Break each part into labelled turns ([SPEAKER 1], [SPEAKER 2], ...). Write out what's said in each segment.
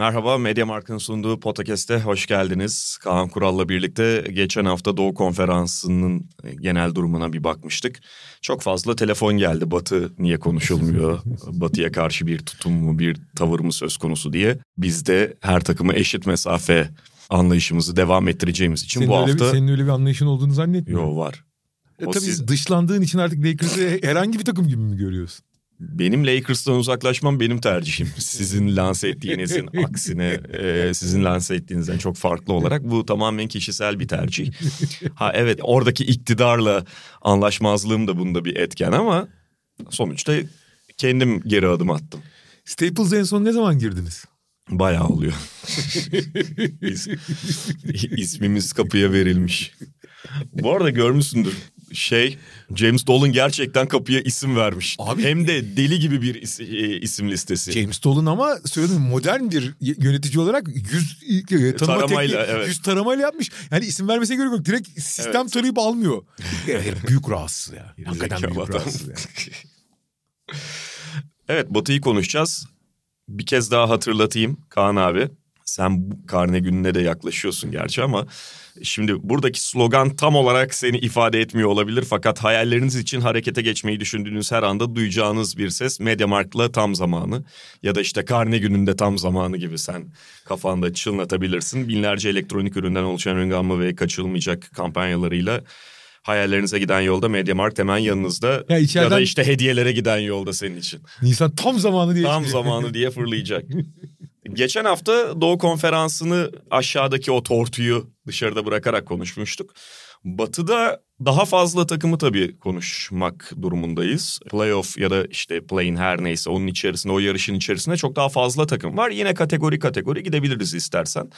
[SPEAKER 1] Merhaba, Media Markt'ın sunduğu podcast'e hoş geldiniz. Kaan Kural'la birlikte geçen hafta Doğu Konferansı'nın genel durumuna bir bakmıştık. Çok fazla telefon geldi. Batı niye konuşulmuyor? Batı'ya karşı bir tutum mu, bir tavır mı söz konusu diye. Biz de her takımı eşit mesafe anlayışımızı devam ettireceğimiz için
[SPEAKER 2] Senin
[SPEAKER 1] bu hafta...
[SPEAKER 2] Bir, senin öyle bir anlayışın olduğunu zannetmiyorum.
[SPEAKER 1] Yo var.
[SPEAKER 2] E, tabii
[SPEAKER 1] siz-
[SPEAKER 2] dışlandığın için artık Lakers'ı herhangi bir takım gibi mi görüyorsun?
[SPEAKER 1] Benim Lakers'tan uzaklaşmam benim tercihim. Sizin lanse ettiğinizin aksine e, sizin lanse ettiğinizden çok farklı olarak bu tamamen kişisel bir tercih. Ha evet oradaki iktidarla anlaşmazlığım da bunda bir etken ama sonuçta kendim geri adım attım.
[SPEAKER 2] Staples en son ne zaman girdiniz?
[SPEAKER 1] Bayağı oluyor. İs, ismimiz kapıya verilmiş. Bu arada görmüşsündür şey James Dolan gerçekten kapıya isim vermiş.
[SPEAKER 2] Abi-
[SPEAKER 1] Hem de deli gibi bir is- e, isim listesi.
[SPEAKER 2] James Dolan ama söyledim modern bir yönetici olarak yüz e, tanıma
[SPEAKER 1] Taramayla,
[SPEAKER 2] tekniği,
[SPEAKER 1] evet.
[SPEAKER 2] yüz taramayla yapmış. Yani isim vermesine gerek yok. Direkt sistem
[SPEAKER 1] Evet.
[SPEAKER 2] tarayıp almıyor. Büyük rahatsız ya. Hakikaten büyük
[SPEAKER 1] adam.
[SPEAKER 2] rahatsız ya.
[SPEAKER 1] evet Batı'yı konuşacağız. Bir kez daha hatırlatayım Kaan abi. Sen karne gününe de yaklaşıyorsun gerçi ama şimdi buradaki slogan tam olarak seni ifade etmiyor olabilir. Fakat hayalleriniz için harekete geçmeyi düşündüğünüz her anda duyacağınız bir ses Mediamarkt'la tam zamanı ya da işte karne gününde tam zamanı gibi sen kafanda çınlatabilirsin. Binlerce elektronik üründen oluşan ürün ve kaçılmayacak kampanyalarıyla hayallerinize giden yolda Mediamarkt hemen yanınızda
[SPEAKER 2] Ya
[SPEAKER 1] ya,
[SPEAKER 2] içeriden-
[SPEAKER 1] da işte hediyelere giden yolda senin için.
[SPEAKER 2] Nisan tam zamanı diye.
[SPEAKER 1] Tam zamanı diye fırlayacak. Geçen hafta Doğu Konferansı'nı aşağıdaki o tortuyu dışarıda bırakarak konuşmuştuk. Batı'da daha fazla takımı tabii konuşmak durumundayız. Playoff ya da işte play'in her neyse onun içerisinde o yarışın içerisinde çok daha fazla takım var. Yine kategori kategori gidebiliriz istersen.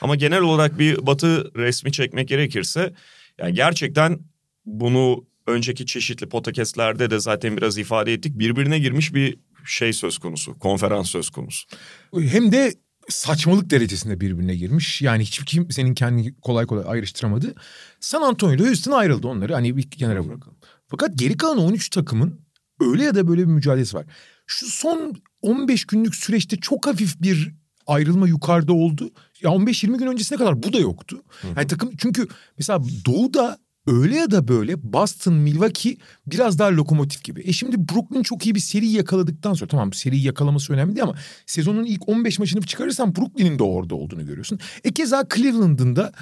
[SPEAKER 1] Ama genel olarak bir Batı resmi çekmek gerekirse yani gerçekten bunu önceki çeşitli podcastlerde de zaten biraz ifade ettik. Birbirine girmiş bir şey söz konusu, konferans söz konusu.
[SPEAKER 2] Hem de saçmalık derecesinde birbirine girmiş. Yani hiçbir kimsenin kendini kolay kolay ayrıştıramadı. San Antonio ile Houston ayrıldı onları. Hani bir kenara bırakalım. Fakat geri kalan 13 takımın öyle ya da böyle bir mücadelesi var. Şu son 15 günlük süreçte çok hafif bir ayrılma yukarıda oldu. Ya 15-20 gün öncesine kadar bu da yoktu. Yani takım çünkü mesela Doğu'da öyle ya da böyle Boston, Milwaukee biraz daha lokomotif gibi. E şimdi Brooklyn çok iyi bir seri yakaladıktan sonra tamam seriyi yakalaması önemli değil ama sezonun ilk 15 maçını çıkarırsan Brooklyn'in de orada olduğunu görüyorsun. E keza Cleveland'ın da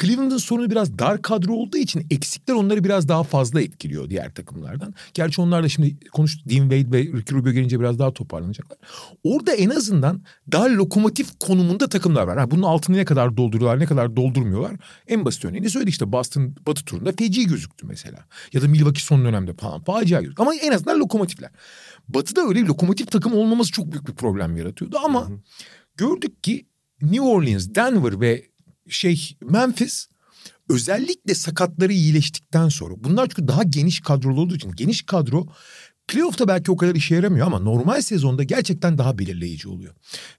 [SPEAKER 2] Cleveland'ın sorunu biraz dar kadro olduğu için eksikler onları biraz daha fazla etkiliyor diğer takımlardan. Gerçi onlar da şimdi konuştuk Dean Wade ve Ricky Rubio gelince biraz daha toparlanacaklar. Orada en azından daha lokomotif konumunda takımlar var. Ha, bunun altını ne kadar dolduruyorlar ne kadar doldurmuyorlar. En basit örneğini söyledi işte Boston Batı turunda feci gözüktü mesela. Ya da Milwaukee son dönemde falan facia gözüktü. Ama en azından lokomotifler. Batı'da öyle lokomotif takım olmaması çok büyük bir problem yaratıyordu ama gördük ki New Orleans, Denver ve şey Memphis özellikle sakatları iyileştikten sonra bunlar çünkü daha geniş kadrolu olduğu için geniş kadro playoff'ta belki o kadar işe yaramıyor ama normal sezonda gerçekten daha belirleyici oluyor.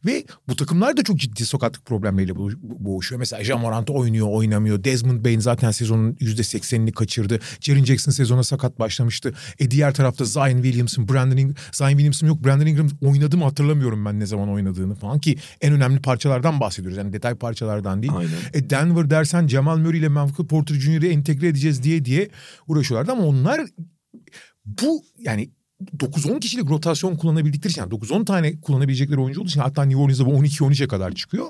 [SPEAKER 2] Ve bu takımlar da çok ciddi sakatlık problemleriyle boğuş- boğuşuyor. Mesela Morant oynuyor oynamıyor. Desmond Bain zaten sezonun %80'ini kaçırdı. Jaren Jackson sezona sakat başlamıştı. E diğer tarafta Zion Williamson, Brandon Ingram, Zion Williamson yok. Brandon Ingram oynadı mı hatırlamıyorum ben ne zaman oynadığını falan ki en önemli parçalardan bahsediyoruz. Yani detay parçalardan değil.
[SPEAKER 1] Aynen.
[SPEAKER 2] E Denver dersen Jamal Murray ile Michael Porter Jr.'ı entegre edeceğiz diye diye uğraşıyorlardı ama onlar bu yani 9-10 kişilik rotasyon kullanabildikleri için yani 9-10 tane kullanabilecekleri oyuncu olduğu için hatta New Orleans'da bu 12-13'e kadar çıkıyor.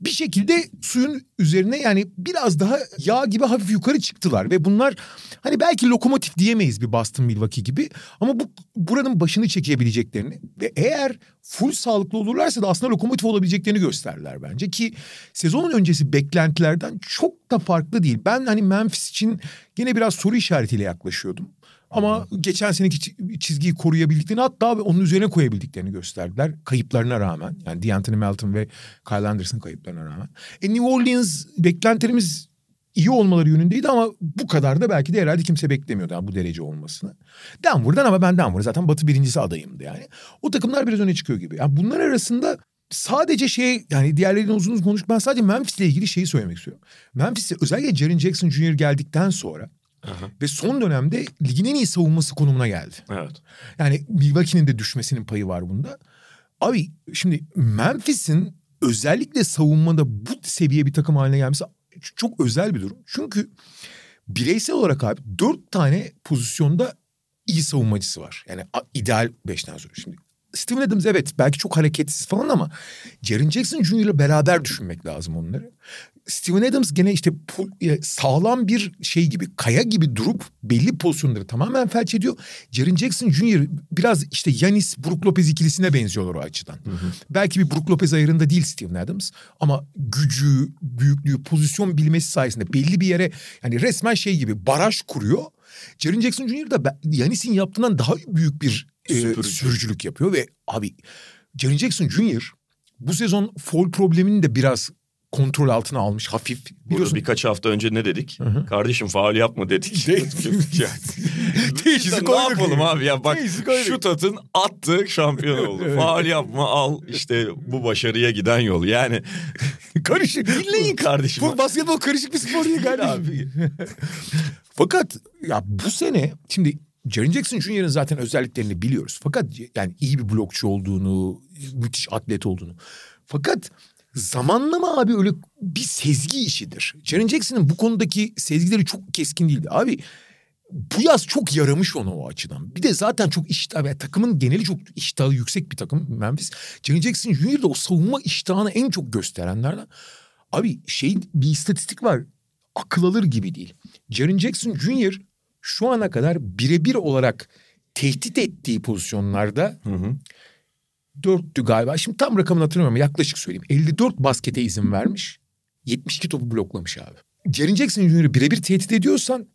[SPEAKER 2] Bir şekilde suyun üzerine yani biraz daha yağ gibi hafif yukarı çıktılar ve bunlar hani belki lokomotif diyemeyiz bir Boston Milwaukee gibi ama bu buranın başını çekebileceklerini ve eğer full sağlıklı olurlarsa da aslında lokomotif olabileceklerini gösterdiler bence ki sezonun öncesi beklentilerden çok da farklı değil. Ben hani Memphis için gene biraz soru işaretiyle yaklaşıyordum. Ama geçen seneki çi- çizgiyi koruyabildiklerini hatta onun üzerine koyabildiklerini gösterdiler. Kayıplarına rağmen. Yani D'Anthony Melton ve Kyle Anderson kayıplarına rağmen. E New Orleans beklentilerimiz iyi olmaları yönündeydi ama bu kadar da belki de herhalde kimse beklemiyordu yani bu derece olmasını. Denver'dan ama ben Denver zaten Batı birincisi adayımdı yani. O takımlar biraz öne çıkıyor gibi. Yani bunlar arasında sadece şey yani diğerleriyle uzun uzun konuştuk. Ben sadece Memphis'le ilgili şeyi söylemek istiyorum. Memphis'te özellikle Jaren Jackson Jr. geldikten sonra
[SPEAKER 1] Aha.
[SPEAKER 2] ve son dönemde ligin en iyi savunması konumuna geldi.
[SPEAKER 1] Evet.
[SPEAKER 2] Yani Milwaukee'nin de düşmesinin payı var bunda. Abi şimdi Memphis'in özellikle savunmada bu seviye bir takım haline gelmesi çok özel bir durum. Çünkü bireysel olarak abi dört tane pozisyonda iyi savunmacısı var. Yani ideal beşten sonra. Şimdi Steven Adams evet belki çok hareketsiz falan ama Jaren Jackson Jr. ile beraber düşünmek lazım onları. Steven Adams gene işte e, sağlam bir şey gibi kaya gibi durup belli pozisyonları tamamen felç ediyor. Jaren Jackson Jr. biraz işte Yanis Brook Lopez ikilisine benziyorlar o açıdan. Belki bir Brook Lopez ayarında değil Steven Adams ama gücü, büyüklüğü, pozisyon bilmesi sayesinde belli bir yere yani resmen şey gibi baraj kuruyor. Jaren Jackson Jr. da Yanis'in yaptığından daha büyük bir e,
[SPEAKER 1] Süpürücü.
[SPEAKER 2] sürücülük yapıyor ve abi Jaren Jackson Jr. bu sezon foul problemini de biraz kontrol altına almış hafif.
[SPEAKER 1] Burada
[SPEAKER 2] Biliyorsun
[SPEAKER 1] birkaç hafta önce ne dedik? Kardeşim faal yapma dedik.
[SPEAKER 2] Teşhisi
[SPEAKER 1] ne yapalım abi ya bak şut atın attı şampiyon oldu.
[SPEAKER 2] Evet.
[SPEAKER 1] Faal yapma al işte bu başarıya giden yol. Yani
[SPEAKER 2] Karışık.
[SPEAKER 1] dinleyin kardeşim.
[SPEAKER 2] Bu basketbol karışık bir spor değil kardeşim. Fakat ya bu sene şimdi Jaren Jackson Jr.'ın zaten özelliklerini biliyoruz. Fakat yani iyi bir blokçu olduğunu, müthiş atlet olduğunu. Fakat zamanlama abi öyle bir sezgi işidir. Jaren Jackson'ın bu konudaki sezgileri çok keskin değildi. Abi bu yaz çok yaramış ona o açıdan. Bir de zaten çok iştah ve takımın geneli çok iştahı yüksek bir takım Memphis. Jaren Jackson Jr. de o savunma iştahını en çok gösterenlerden. Abi şey bir istatistik var. Akıl alır gibi değil. Jaren Jackson Jr. şu ana kadar birebir olarak tehdit ettiği pozisyonlarda
[SPEAKER 1] Hı hı.
[SPEAKER 2] dörttü galiba. Şimdi tam rakamını hatırlamıyorum ama yaklaşık söyleyeyim. 54 baskete izin vermiş. 72 topu bloklamış abi. Jaren Jackson Jr.'ı birebir tehdit ediyorsan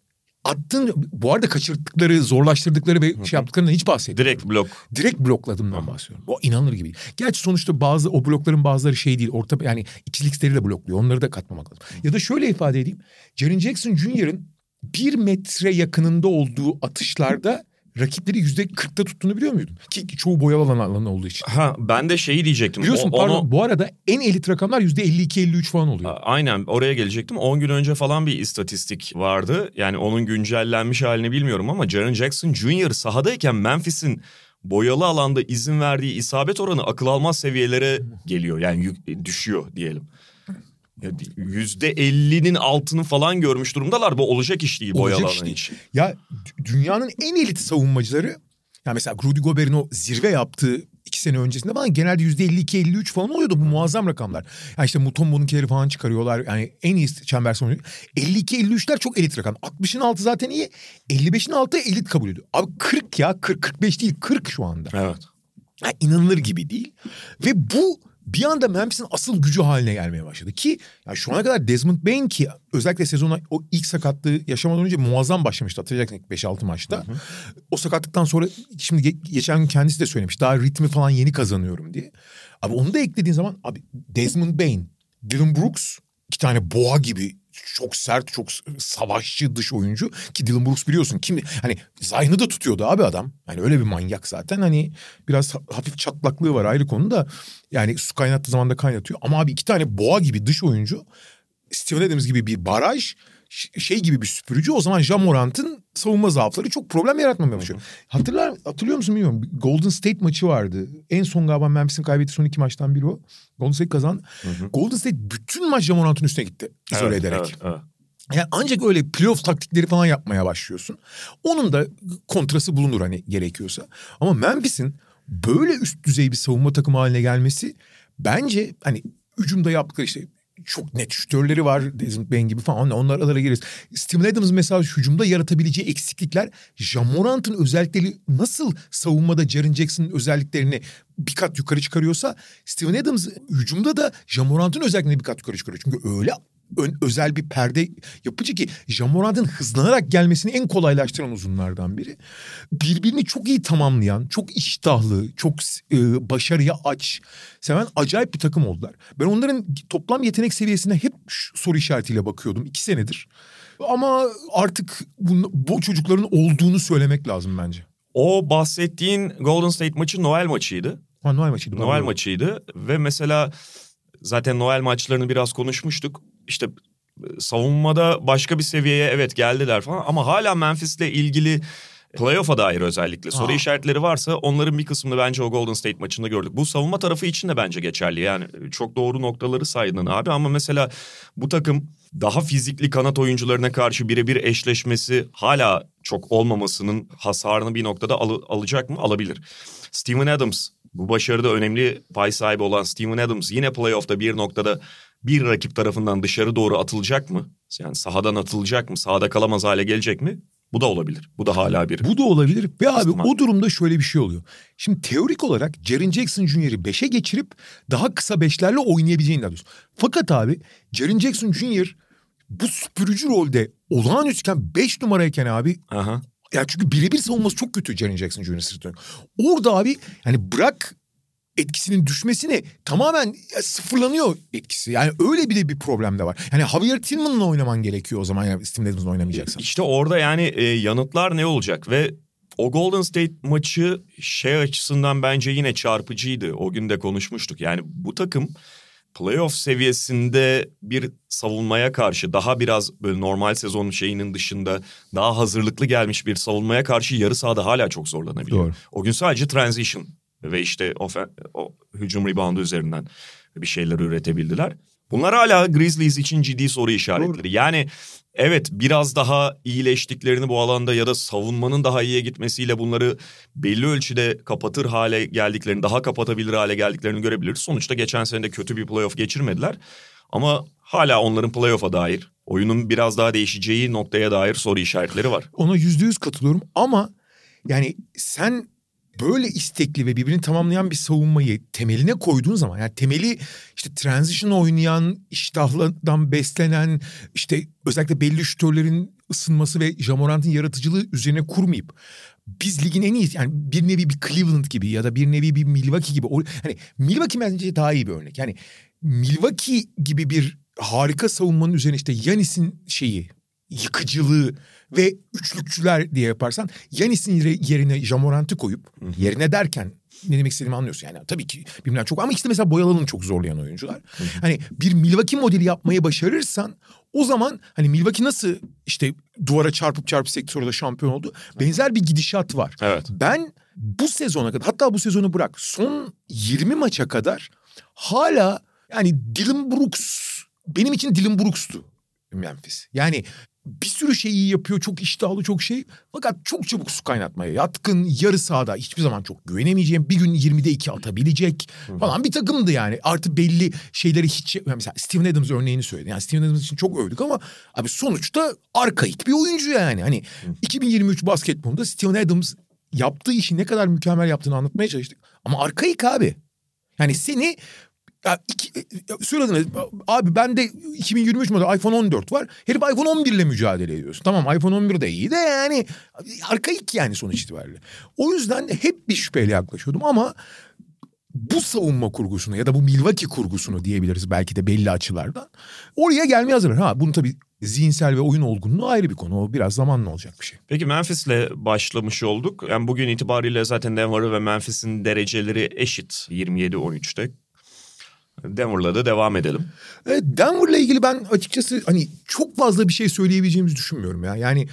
[SPEAKER 2] attığın bu arada kaçırdıkları, zorlaştırdıkları ve şey yaptıklarından hiç bahsetmiyorum.
[SPEAKER 1] Direkt blok.
[SPEAKER 2] Direkt blokladığımdan bahsediyorum. O inanılır gibi. Gerçi sonuçta bazı o blokların bazıları şey değil. Orta yani ikilikleri de blokluyor. Onları da katmamak lazım. Ya da şöyle ifade edeyim. Jaren Jackson Jr.'ın bir metre yakınında olduğu atışlarda rakipleri yüzde kırkta tuttuğunu biliyor muydun? Ki çoğu boyalı alan alanı olduğu için.
[SPEAKER 1] Ha ben de şeyi diyecektim.
[SPEAKER 2] Biliyorsun
[SPEAKER 1] O-
[SPEAKER 2] pardon
[SPEAKER 1] onu-
[SPEAKER 2] bu arada en elit rakamlar yüzde 52-53 falan oluyor.
[SPEAKER 1] Aynen oraya gelecektim. 10 gün önce falan bir istatistik vardı. Yani onun güncellenmiş halini bilmiyorum ama Jaren Jackson Jr. sahadayken Memphis'in boyalı alanda izin verdiği isabet oranı akıl almaz seviyelere geliyor. Yani düşüyor diyelim. Ya %50'nin altını falan görmüş durumdalar. Bu olacak iş değil boyalı
[SPEAKER 2] Olacak iş değil.
[SPEAKER 1] için.
[SPEAKER 2] Ya dünyanın en elit savunmacıları ya mesela Rudy Gobert'in o zirve yaptığı iki sene öncesinde falan genelde yüzde 52-53 falan oluyordu bu muazzam rakamlar. Yani işte Mutombo'nunkileri falan çıkarıyorlar. Yani en iyi çember savunucu. 52-53'ler çok elit rakam. 60'ın altı zaten iyi. 55'in altı elit kabul ediyor. Abi 40 ya 40-45 değil 40 şu anda.
[SPEAKER 1] Evet.
[SPEAKER 2] Ya inanılır gibi değil. Ve bu bir anda Memphis'in asıl gücü haline gelmeye başladı. Ki ya şu ana kadar Desmond Bain ki özellikle sezona o ilk sakatlığı yaşamadan önce muazzam başlamıştı. Hatırlayacaksın ilk 5-6 maçta. O sakatlıktan sonra şimdi ge- geçen gün kendisi de söylemiş. Daha ritmi falan yeni kazanıyorum diye. Abi onu da eklediğin zaman abi Desmond Bain, Dylan Brooks iki tane boğa gibi çok sert, çok savaşçı dış oyuncu. Ki Dylan Brooks biliyorsun kim hani Zayn'ı da tutuyordu abi adam. Yani öyle bir manyak zaten. Hani biraz ha- hafif çatlaklığı var ayrı konu da yani su kaynattığı zaman da kaynatıyor. Ama abi iki tane boğa gibi dış oyuncu. Steven Adams gibi bir baraj şey gibi bir süpürücü o zaman Jamorant'ın savunma zaafları çok problem yaratmamaya başlıyor. Hatırlar, hatırlıyor musun bilmiyorum. Golden State maçı vardı. En son galiba Memphis'in kaybettiği son iki maçtan biri o. Golden State kazandı. Golden State bütün maç Jamorant'ın üstüne gitti. İzole
[SPEAKER 1] Evet,
[SPEAKER 2] ederek.
[SPEAKER 1] evet, evet.
[SPEAKER 2] Yani ancak öyle playoff taktikleri falan yapmaya başlıyorsun. Onun da kontrası bulunur hani gerekiyorsa. Ama Memphis'in böyle üst düzey bir savunma takımı haline gelmesi bence hani hücumda yaptıkları işte çok net şütörleri var. Desmond Bain gibi falan. Onlar aralara gireriz. Steven Adams mesela hücumda yaratabileceği eksiklikler Jamorant'ın özellikleri nasıl savunmada Jaren Jackson'ın özelliklerini bir kat yukarı çıkarıyorsa Steven Adams hücumda da Jamorant'ın özelliklerini bir kat yukarı çıkarıyor. Çünkü öyle ön- özel bir perde yapıcı ki Jamorant'ın hızlanarak gelmesini en kolaylaştıran uzunlardan biri. Birbirini çok iyi tamamlayan, çok iştahlı, çok e, başarıya aç, seven acayip bir takım oldular. Ben onların toplam yetenek seviyesine hep soru işaretiyle bakıyordum iki senedir. Ama artık bu, bu çocukların olduğunu söylemek lazım bence.
[SPEAKER 1] O bahsettiğin Golden State maçı Noel maçıydı.
[SPEAKER 2] Ha, Noel maçıydı.
[SPEAKER 1] Noel maçıydı ve mesela zaten Noel maçlarını biraz konuşmuştuk. İşte savunmada başka bir seviyeye evet geldiler falan ama hala Memphis'le ilgili playoff'a dair özellikle soru işaretleri varsa onların bir kısmını bence o Golden State maçında gördük. Bu savunma tarafı için de bence geçerli. Yani çok doğru noktaları saydın abi ama mesela bu takım daha fizikli kanat oyuncularına karşı birebir eşleşmesi hala çok olmamasının hasarını bir noktada alı- alacak mı? Alabilir. Steven Adams bu başarıda önemli pay sahibi olan Steven Adams yine playoff'ta bir noktada bir rakip tarafından dışarı doğru atılacak mı? Yani sahadan atılacak mı? Sahada kalamaz hale gelecek mi? Bu da olabilir. Bu da hala bir.
[SPEAKER 2] Bu da olabilir ve abi o durumda şöyle bir şey oluyor. Şimdi teorik olarak Jaren Jackson Jr.'ı 5'e geçirip daha kısa beşlerle oynayabileceğini diyorsun. Fakat abi Jaren Jackson Jr. bu süpürücü rolde olağanüstüken 5 numarayken abi
[SPEAKER 1] Aha.
[SPEAKER 2] ya çünkü birebir savunması çok kötü Jaren Jackson Jr. sırtı. Orada abi yani bırak etkisinin düşmesine tamamen sıfırlanıyor etkisi. Yani öyle bir de bir problem de var. Yani Javier Tillman'la oynaman gerekiyor o zaman yani Steven Adams'la oynamayacaksan.
[SPEAKER 1] İşte orada yani e, yanıtlar ne olacak ve o Golden State maçı şey açısından bence yine çarpıcıydı. O gün de konuşmuştuk. Yani bu takım playoff seviyesinde bir savunmaya karşı daha biraz böyle normal sezon şeyinin dışında daha hazırlıklı gelmiş bir savunmaya karşı yarı sahada hala çok zorlanabiliyor.
[SPEAKER 2] Doğru.
[SPEAKER 1] O gün sadece transition ve işte ofen- o hücum reboundu üzerinden bir şeyler üretebildiler. Bunlar hala Grizzlies için ciddi soru işaretleri. Yani evet biraz daha iyileştiklerini bu alanda ya da savunmanın daha iyiye gitmesiyle bunları belli ölçüde kapatır hale geldiklerini, daha kapatabilir hale geldiklerini görebiliriz. Sonuçta geçen sene de kötü bir playoff geçirmediler. Ama hala onların playoff'a dair, oyunun biraz daha değişeceği noktaya dair soru işaretleri var.
[SPEAKER 2] Ona yüzde yüz katılıyorum ama yani sen böyle istekli ve birbirini tamamlayan bir savunmayı temeline koyduğun zaman yani temeli işte transition oynayan, iştahlardan beslenen işte özellikle belli şütörlerin ısınması ve Jamorant'ın yaratıcılığı üzerine kurmayıp biz ligin en iyi yani bir nevi bir Cleveland gibi ya da bir nevi bir Milwaukee gibi hani Milwaukee bence daha iyi bir örnek. Yani Milwaukee gibi bir harika savunmanın üzerine işte Yanis'in şeyi yıkıcılığı ve üçlükçüler diye yaparsan Yanis'in yerine Jamorant'ı koyup yerine derken ne demek istediğimi anlıyorsun yani. Tabii ki birbirinden çok ama işte mesela Boyalı'nın çok zorlayan oyuncular. Hani bir Milwaukee modeli yapmayı başarırsan o zaman hani Milwaukee nasıl işte duvara çarpıp çarpıp sektörde şampiyon oldu. Benzer bir gidişat var.
[SPEAKER 1] Evet.
[SPEAKER 2] Ben bu sezona kadar hatta bu sezonu bırak son 20 maça kadar hala yani Dylan Brooks benim için Dylan Brooks'tu Memphis. Yani bir sürü şey iyi yapıyor çok iştahlı çok şey. Fakat çok çabuk su kaynatmaya yatkın yarı sahada hiçbir zaman çok güvenemeyeceğim. Bir gün 20'de 2 atabilecek falan bir takımdı yani. Artı belli şeyleri hiç mesela Steven Adams örneğini söyledi yani Steven Adams için çok övdük ama abi sonuçta arkaik bir oyuncu yani. Hani 2023 basketbolunda Steven Adams yaptığı işi ne kadar mükemmel yaptığını anlatmaya çalıştık. Ama arkaik abi. Yani seni ya iki, e, söyledin abi bende 2023 model iPhone 14 var. Herif iPhone 11 ile mücadele ediyorsun. Tamam iPhone 11 de iyi de yani arkaik yani sonuç itibariyle. O yüzden hep bir şüpheyle yaklaşıyordum ama bu savunma kurgusunu ya da bu Milwaukee kurgusunu diyebiliriz belki de belli açılardan. Oraya gelmeye hazırlar. Ha bunu tabii zihinsel ve oyun olgunluğu ayrı bir konu. O biraz zamanla olacak bir şey.
[SPEAKER 1] Peki Memphis'le başlamış olduk. Yani bugün itibariyle zaten Denver'ı ve Memphis'in dereceleri eşit 27-13'te. Denver'la da devam edelim.
[SPEAKER 2] Evet, Denver'la ilgili ben açıkçası hani çok fazla bir şey söyleyebileceğimizi düşünmüyorum ya. Yani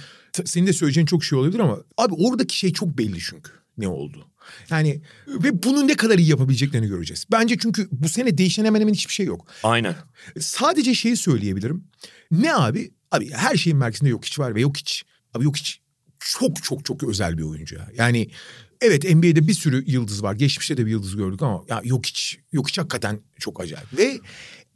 [SPEAKER 2] senin de söyleyeceğin çok şey olabilir ama abi oradaki şey çok belli çünkü ne oldu. Yani ve bunu ne kadar iyi yapabileceklerini göreceğiz. Bence çünkü bu sene değişen hemen hemen hiçbir şey yok.
[SPEAKER 1] Aynen.
[SPEAKER 2] Sadece şeyi söyleyebilirim. Ne abi? Abi her şeyin merkezinde yok hiç var ve yok hiç. Abi yok hiç çok çok çok özel bir oyuncu ya. Yani evet NBA'de bir sürü yıldız var. Geçmişte de bir yıldız gördük ama ya yok hiç yok hiç hakikaten çok acayip. Ve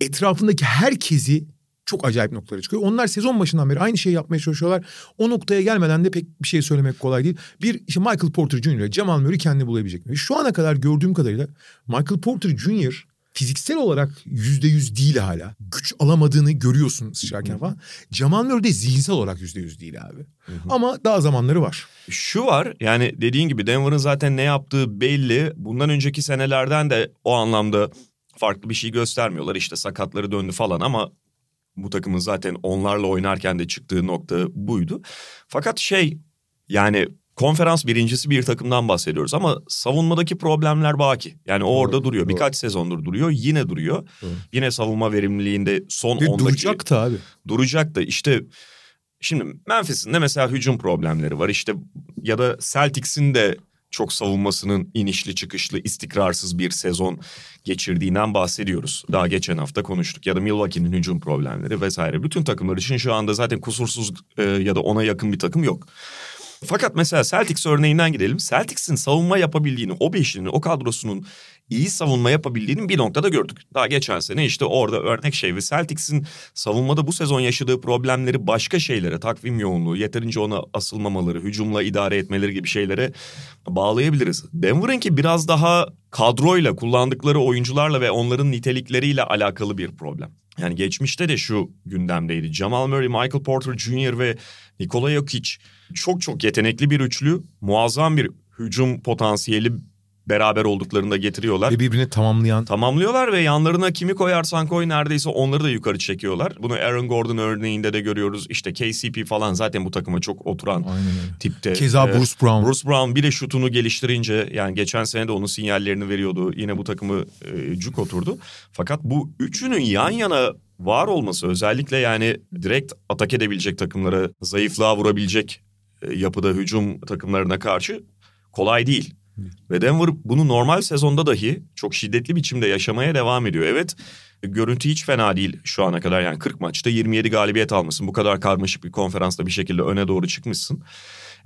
[SPEAKER 2] etrafındaki herkesi çok acayip noktalara çıkıyor. Onlar sezon başından beri aynı şeyi yapmaya çalışıyorlar. O noktaya gelmeden de pek bir şey söylemek kolay değil. Bir işte Michael Porter Jr. ile Jamal Murray kendini bulabilecek mi? Şu ana kadar gördüğüm kadarıyla Michael Porter Jr. fiziksel olarak yüzde yüz değil hala. Güç alamadığını görüyorsun sıçrarken falan. Jamal Murray de zihinsel olarak yüzde yüz değil abi. Ama daha zamanları var.
[SPEAKER 1] Şu var yani dediğin gibi Denver'ın zaten ne yaptığı belli. Bundan önceki senelerden de o anlamda farklı bir şey göstermiyorlar. İşte sakatları döndü falan ama bu takımın zaten onlarla oynarken de çıktığı nokta buydu. Fakat şey yani konferans birincisi bir takımdan bahsediyoruz ama savunmadaki problemler baki. Yani o orada duruyor.
[SPEAKER 2] doğru.
[SPEAKER 1] Birkaç sezondur duruyor. Yine duruyor.
[SPEAKER 2] Doğru.
[SPEAKER 1] Yine savunma verimliliğinde son
[SPEAKER 2] Ve
[SPEAKER 1] 10'daki
[SPEAKER 2] duracak da abi.
[SPEAKER 1] duracak da işte şimdi Memphis'in de mesela hücum problemleri var. İşte ya da Celtics'in de çok savunmasının inişli çıkışlı istikrarsız bir sezon geçirdiğinden bahsediyoruz. Daha geçen hafta konuştuk. Ya da Milwaukee'nin hücum problemleri vesaire. Bütün takımlar için şu anda zaten kusursuz e, ya da ona yakın bir takım yok. Fakat mesela Celtics örneğinden gidelim. Celtics'in savunma yapabildiğini, o beşlinin, o kadrosunun iyi savunma yapabildiğini bir noktada gördük. Daha geçen sene işte orada örnek şey ve Celtics'in savunmada bu sezon yaşadığı problemleri başka şeylere, takvim yoğunluğu, yeterince ona asılmamaları, hücumla idare etmeleri gibi şeylere bağlayabiliriz. Denver'ınki biraz daha kadroyla, kullandıkları oyuncularla ve onların nitelikleriyle alakalı bir problem. Yani geçmişte de şu gündemdeydi. Jamal Murray, Michael Porter Jr. ve Nikola Jokic çok çok yetenekli bir üçlü. Muazzam bir hücum potansiyeli beraber olduklarında getiriyorlar.
[SPEAKER 2] Ve birbirini tamamlayan
[SPEAKER 1] Tamamlıyorlar ve yanlarına kimi koyarsan koy neredeyse onları da yukarı çekiyorlar. Bunu Aaron Gordon örneğinde de görüyoruz. İşte KCP falan zaten bu takıma çok oturan
[SPEAKER 2] Aynen
[SPEAKER 1] tipte.
[SPEAKER 2] Keza
[SPEAKER 1] Ee,
[SPEAKER 2] Bruce Brown.
[SPEAKER 1] Bruce Brown bir de şutunu geliştirince yani geçen sene de onun sinyallerini veriyordu. Yine bu takımı e, cuk oturdu. Fakat bu üçünün yan yana var olması özellikle yani direkt atak edebilecek takımlara zayıflığa vurabilecek yapıda hücum takımlarına karşı kolay değil. Ve Denver bunu normal sezonda dahi çok şiddetli biçimde yaşamaya devam ediyor. Evet görüntü hiç fena değil şu ana kadar yani 40 maçta 27 galibiyet almışsın. Bu kadar karmaşık bir konferansta bir şekilde öne doğru çıkmışsın.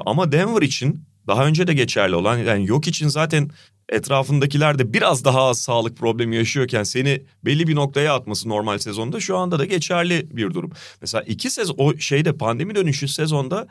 [SPEAKER 1] Ama Denver için daha önce de geçerli olan yani yok için zaten etrafındakiler de biraz daha az sağlık problemi yaşıyorken seni belli bir noktaya atması normal sezonda şu anda da geçerli bir durum. Mesela iki sezon o şeyde pandemi dönüşü sezonda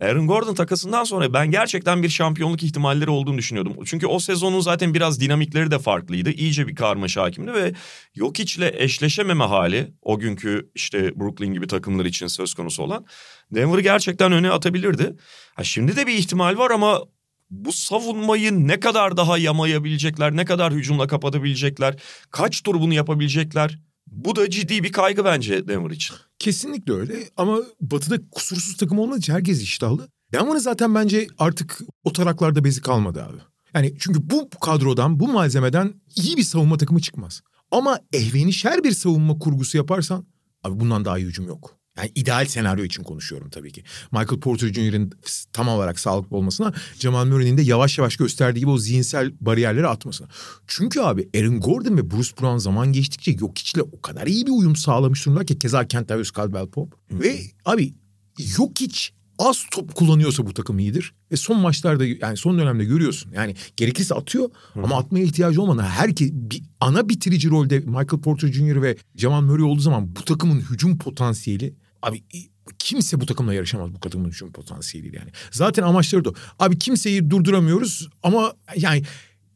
[SPEAKER 1] Aaron Gordon takasından sonra ben gerçekten bir şampiyonluk ihtimalleri olduğunu düşünüyordum. Çünkü o sezonun zaten biraz dinamikleri de farklıydı. İyice bir karmaşa hakimdi ve Jokic'le eşleşememe hali o günkü işte Brooklyn gibi takımlar için söz konusu olan Denver'ı gerçekten öne atabilirdi. Ha şimdi de bir ihtimal var ama bu savunmayı ne kadar daha yamayabilecekler, ne kadar hücumla kapatabilecekler, kaç tur bunu yapabilecekler? Bu da ciddi bir kaygı bence Denver için.
[SPEAKER 2] Kesinlikle öyle ama Batı'da kusursuz takım olmadığı için herkes iştahlı. Denver'ın zaten bence artık o taraklarda bezi kalmadı abi. Yani çünkü bu kadrodan, bu malzemeden iyi bir savunma takımı çıkmaz. Ama ehvenişer bir savunma kurgusu yaparsan abi bundan daha iyi hücum yok. Yani ideal senaryo için konuşuyorum tabii ki. Michael Porter Jr.'ın tam olarak sağlıklı olmasına, Jamal Murray'nin de yavaş yavaş gösterdiği gibi o zihinsel bariyerleri atmasına. Çünkü abi Aaron Gordon ve Bruce Brown zaman geçtikçe Jokic'le o kadar iyi bir uyum sağlamış durumda ki keza Kentavious Caldwell Pope. Ve abi Jokic az top kullanıyorsa bu takım iyidir. Ve son maçlarda yani son dönemde görüyorsun. Yani gerekirse atıyor ama atmaya ihtiyacı olmadan herkes bir ana bitirici rolde Michael Porter Jr. ve Jamal Murray olduğu zaman bu takımın hücum potansiyeli abi kimse bu takımla yarışamaz bu takımın hücum potansiyeliyle yani. Zaten amaçları da. Abi kimseyi durduramıyoruz ama yani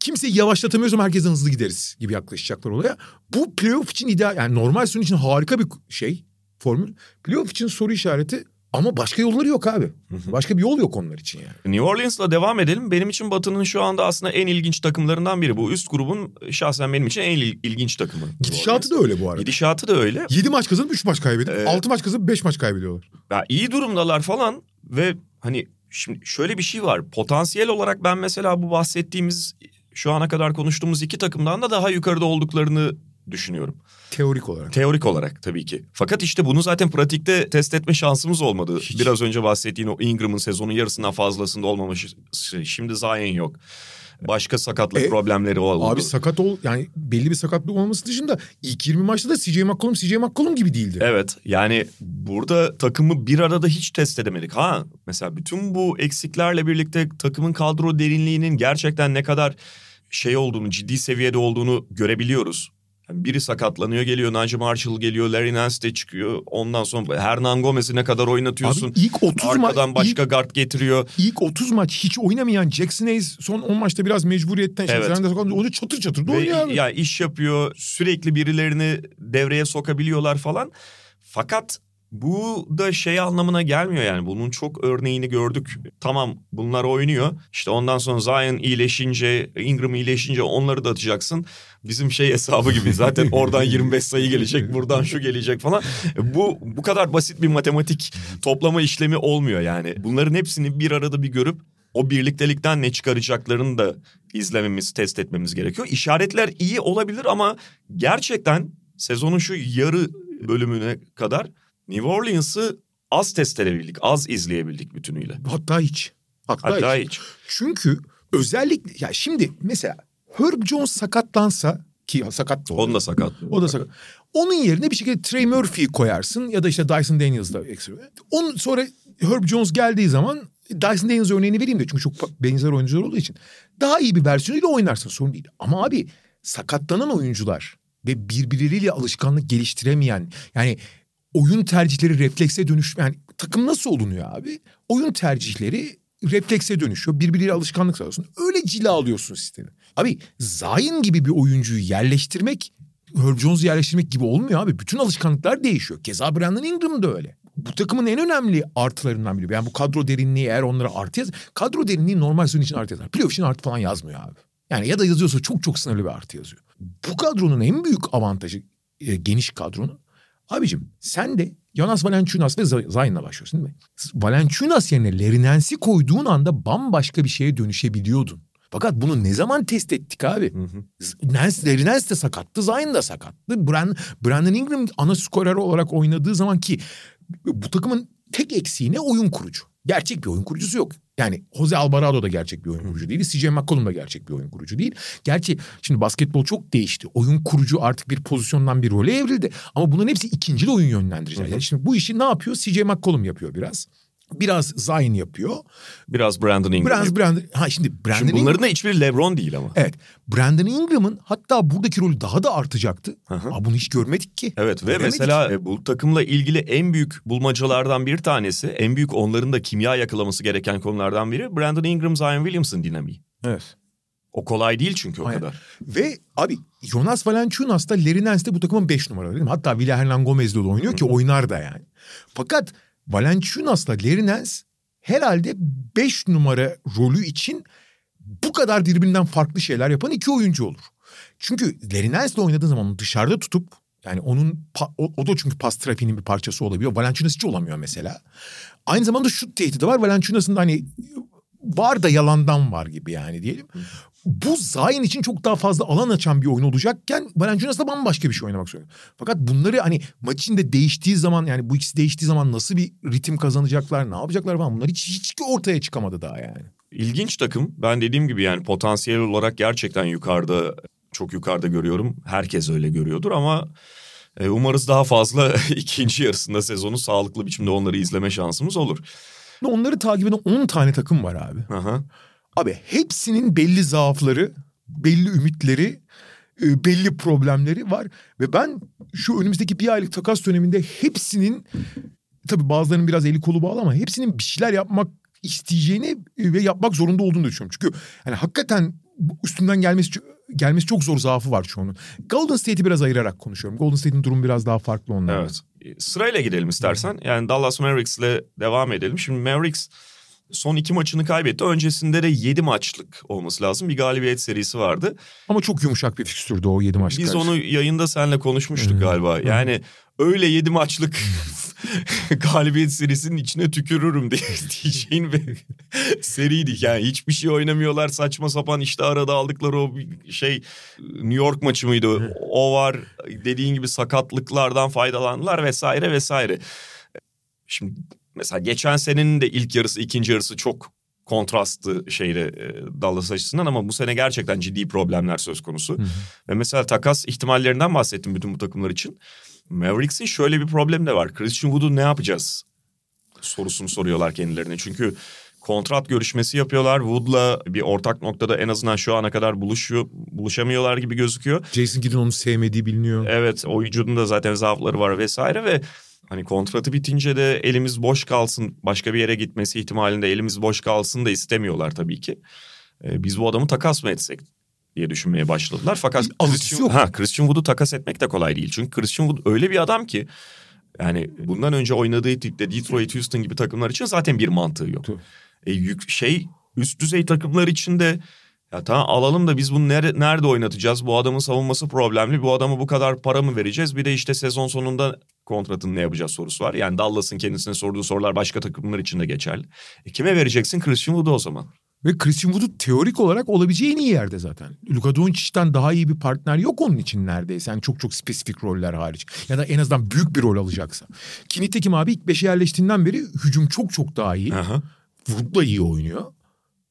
[SPEAKER 2] kimseyi yavaşlatamıyoruz ama herkesten hızlı gideriz gibi yaklaşacaklar olaya. Bu playoff için ideal yani normal sezon için harika bir şey formül. Playoff için soru işareti ama başka yolları yok abi. Başka bir yol yok onlar için yani.
[SPEAKER 1] New Orleans'la devam edelim. Benim için Batı'nın şu anda aslında en ilginç takımlarından biri. Bu üst grubun şahsen benim için en il- ilginç takımı.
[SPEAKER 2] Gidişatı da öyle bu arada.
[SPEAKER 1] Gidişatı da öyle.
[SPEAKER 2] 7 maç kazanıp 3 maç kaybedip
[SPEAKER 1] Evet.
[SPEAKER 2] 6 maç kazanıp 5 maç kaybediyorlar.
[SPEAKER 1] Ya iyi durumdalar falan ve hani şimdi şöyle bir şey var. Potansiyel olarak ben mesela bu bahsettiğimiz şu ana kadar konuştuğumuz iki takımdan da daha yukarıda olduklarını düşünüyorum.
[SPEAKER 2] Teorik olarak.
[SPEAKER 1] Teorik olarak tabii ki. Fakat işte bunu zaten pratikte test etme şansımız olmadı.
[SPEAKER 2] Hiç.
[SPEAKER 1] Biraz önce bahsettiğin o Ingram'ın sezonun yarısından fazlasında olmaması. Şimdi Zion yok. Başka sakatlık
[SPEAKER 2] E,
[SPEAKER 1] problemleri oldu.
[SPEAKER 2] Abi sakat ol yani belli bir sakatlık olması dışında ilk 20 maçta da CJ McCollum CJ McCollum gibi değildi.
[SPEAKER 1] Evet yani burada takımı bir arada hiç test edemedik. Ha mesela bütün bu eksiklerle birlikte takımın kadro derinliğinin gerçekten ne kadar şey olduğunu ciddi seviyede olduğunu görebiliyoruz. Biri sakatlanıyor geliyor. Najee Marshall geliyor. Larry Nance de çıkıyor. Ondan sonra Hernan Gomez'i ne kadar oynatıyorsun.
[SPEAKER 2] Abi ilk 30 ma-
[SPEAKER 1] Arkadan başka
[SPEAKER 2] ilk-
[SPEAKER 1] guard getiriyor.
[SPEAKER 2] İlk 30 maç hiç oynamayan Jackson Hayes son 10 maçta biraz mecburiyetten
[SPEAKER 1] Evet.
[SPEAKER 2] evet. onu çatır çatır da oynuyor abi.
[SPEAKER 1] ya iş yapıyor. Sürekli birilerini devreye sokabiliyorlar falan. Fakat bu da şey anlamına gelmiyor yani. Bunun çok örneğini gördük. Tamam bunlar oynuyor. İşte ondan sonra Zion iyileşince, Ingram iyileşince onları da atacaksın. Bizim şey hesabı gibi zaten oradan 25 sayı gelecek, buradan şu gelecek falan. Bu bu kadar basit bir matematik toplama işlemi olmuyor yani. Bunların hepsini bir arada bir görüp o birliktelikten ne çıkaracaklarını da izlememiz, test etmemiz gerekiyor. İşaretler iyi olabilir ama gerçekten sezonun şu yarı bölümüne kadar New Orleans'ı az test edebildik, az izleyebildik bütünüyle.
[SPEAKER 2] Hatta hiç. Hatta,
[SPEAKER 1] Hatta
[SPEAKER 2] hiç.
[SPEAKER 1] hiç.
[SPEAKER 2] Çünkü özellikle ya şimdi mesela Herb Jones sakatlansa ki sakat da oldu.
[SPEAKER 1] Onun da sakat.
[SPEAKER 2] O da sakat. Onun yerine bir şekilde Trey Murphy'yi koyarsın ya da işte Dyson Daniels'da ekstra. Onun sonra Herb Jones geldiği zaman Dyson Daniels örneğini vereyim de çünkü çok benzer oyuncular olduğu için. Daha iyi bir versiyonuyla oynarsın sorun değil. Ama abi sakatlanan oyuncular ve birbirleriyle alışkanlık geliştiremeyen yani oyun tercihleri reflekse dönüş yani takım nasıl olunuyor abi? Oyun tercihleri reflekse dönüşüyor. Birbiriyle alışkanlık sağlıyorsun. Öyle cila alıyorsun sistemi. Abi Zayn gibi bir oyuncuyu yerleştirmek Herb Jones'u yerleştirmek gibi olmuyor abi. Bütün alışkanlıklar değişiyor. Keza Brandon Ingram da öyle. Bu takımın en önemli artılarından biri. Yani bu kadro derinliği eğer onlara artı yaz... Kadro derinliği normal sezon için artı yazar. Playoff için artı falan yazmıyor abi. Yani ya da yazıyorsa çok çok sınırlı bir artı yazıyor. Bu kadronun en büyük avantajı e, geniş kadronun. Abicim sen de Jonas Valanciunas ve Zayn'la başlıyorsun değil mi? Valanciunas yerine Nance'i koyduğun anda bambaşka bir şeye dönüşebiliyordun. Fakat bunu ne zaman test ettik abi? Nance, Larry Nance de sakattı, Zayn da sakattı. Brand, Brandon Ingram ana skorer olarak oynadığı zaman ki bu takımın tek eksiği ne? Oyun kurucu. Gerçek bir oyun kurucusu yok. Yani Jose Alvarado da gerçek bir oyun kurucu değil. CJ McCollum da gerçek bir oyun kurucu değil. Gerçi şimdi basketbol çok değişti. Oyun kurucu artık bir pozisyondan bir role evrildi. Ama bunların hepsi ikinci oyun yönlendiriciler. Yani şimdi bu işi ne yapıyor? CJ McCollum yapıyor biraz. Biraz Zion yapıyor.
[SPEAKER 1] Biraz Brandon Ingram.
[SPEAKER 2] Biraz Brandon... Ha şimdi Brandon
[SPEAKER 1] Şimdi
[SPEAKER 2] Ingram...
[SPEAKER 1] bunların da hiçbiri LeBron değil ama.
[SPEAKER 2] Evet. Brandon Ingram'ın hatta buradaki rolü daha da artacaktı.
[SPEAKER 1] hı.
[SPEAKER 2] Ama bunu hiç görmedik ki.
[SPEAKER 1] Evet ve
[SPEAKER 2] Göremedik.
[SPEAKER 1] mesela e, bu takımla ilgili en büyük bulmacalardan bir tanesi, en büyük onların da kimya yakalaması gereken konulardan biri Brandon Ingram, Zion Williamson dinamiği.
[SPEAKER 2] Evet.
[SPEAKER 1] O kolay değil çünkü o
[SPEAKER 2] Aynen.
[SPEAKER 1] kadar.
[SPEAKER 2] Ve abi Jonas Valanciunas da Larry Nance de bu takımın 5 numaraları değil mi? Hatta Villa Hernan Gomez'le de oynuyor ki oynar da yani. Fakat Valanciunas'la Larry Nance herhalde 5 numara rolü için bu kadar birbirinden farklı şeyler yapan iki oyuncu olur. Çünkü Larry Nance'le oynadığın zaman dışarıda tutup yani onun o, o da çünkü pas trafiğinin bir parçası olabiliyor. Valanciunas hiç olamıyor mesela. Aynı zamanda şut tehdidi var. Valanciunas'ın da hani var da yalandan var gibi yani diyelim. Bu Zayn için çok daha fazla alan açan bir oyun olacakken Valanciunas da bambaşka bir şey oynamak zorunda. Fakat bunları hani maç içinde değiştiği zaman yani bu ikisi değiştiği zaman nasıl bir ritim kazanacaklar, ne yapacaklar falan bunlar hiç, hiç ortaya çıkamadı daha yani.
[SPEAKER 1] İlginç takım. Ben dediğim gibi yani potansiyel olarak gerçekten yukarıda, çok yukarıda görüyorum. Herkes öyle görüyordur ama e, umarız daha fazla ikinci yarısında sezonu sağlıklı biçimde onları izleme şansımız olur.
[SPEAKER 2] Onları takip eden 10 tane takım var abi.
[SPEAKER 1] Aha.
[SPEAKER 2] Abi hepsinin belli zaafları, belli ümitleri, e, belli problemleri var. Ve ben şu önümüzdeki bir aylık takas döneminde hepsinin tabii bazılarının biraz eli kolu bağlı ama hepsinin bir şeyler yapmak isteyeceğini e, ve yapmak zorunda olduğunu düşünüyorum. Çünkü hani hakikaten üstünden gelmesi gelmesi çok zor zaafı var çoğunun. Golden State'i biraz ayırarak konuşuyorum. Golden State'in durumu biraz daha farklı onlardan.
[SPEAKER 1] Evet. E, Sırayla gidelim istersen. Yani Dallas Mavericks'le devam edelim. Şimdi Mavericks son iki maçını kaybetti. Öncesinde de yedi maçlık olması lazım. Bir galibiyet serisi vardı.
[SPEAKER 2] Ama çok yumuşak bir fikstürdü o 7 maçlık.
[SPEAKER 1] Biz
[SPEAKER 2] karşı.
[SPEAKER 1] onu yayında seninle konuşmuştuk galiba. Yani öyle yedi maçlık galibiyet serisinin içine tükürürüm diye diyeceğin bir seriydi. Yani hiçbir şey oynamıyorlar saçma sapan işte arada aldıkları o şey New York maçı mıydı? O var dediğin gibi sakatlıklardan faydalandılar vesaire vesaire. Şimdi mesela geçen senenin de ilk yarısı ikinci yarısı çok kontrastlı şeyle e, Dallas açısından ama bu sene gerçekten ciddi problemler söz konusu. Ve mesela takas ihtimallerinden bahsettim bütün bu takımlar için. Mavericks'in şöyle bir problemi de var. Christian Wood'u ne yapacağız? Sorusunu soruyorlar kendilerine. Çünkü kontrat görüşmesi yapıyorlar. Wood'la bir ortak noktada en azından şu ana kadar buluşuyor, buluşamıyorlar gibi gözüküyor.
[SPEAKER 2] Jason Kidd'in onu sevmediği biliniyor.
[SPEAKER 1] Evet oyuncunun da zaten zaafları var vesaire ve hani kontratı bitince de elimiz boş kalsın başka bir yere gitmesi ihtimalinde elimiz boş kalsın da istemiyorlar tabii ki. Ee, biz bu adamı takas mı etsek diye düşünmeye başladılar. Fakat Christian,
[SPEAKER 2] yok.
[SPEAKER 1] ha, Christian Wood'u takas etmek de kolay değil. Çünkü Christian Wood öyle bir adam ki yani bundan önce oynadığı tipte Detroit, Houston gibi takımlar için zaten bir mantığı yok. E, yük, şey üst düzey takımlar için de ya tamam alalım da biz bunu nere, nerede oynatacağız? Bu adamın savunması problemli. Bu adama bu kadar para mı vereceğiz? Bir de işte sezon sonunda kontratını ne yapacağız sorusu var. Yani Dallas'ın kendisine sorduğu sorular başka takımlar için de geçerli. E, kime vereceksin? Christian Wood'u o zaman.
[SPEAKER 2] Ve Christian Wood'u teorik olarak olabileceği en iyi yerde zaten. Luka Doncic'ten daha iyi bir partner yok onun için neredeyse. Yani çok çok spesifik roller hariç. Ya da en azından büyük bir rol alacaksa. Ki nitekim abi ilk beşe yerleştiğinden beri hücum çok çok daha iyi.
[SPEAKER 1] Aha.
[SPEAKER 2] Wood da iyi oynuyor.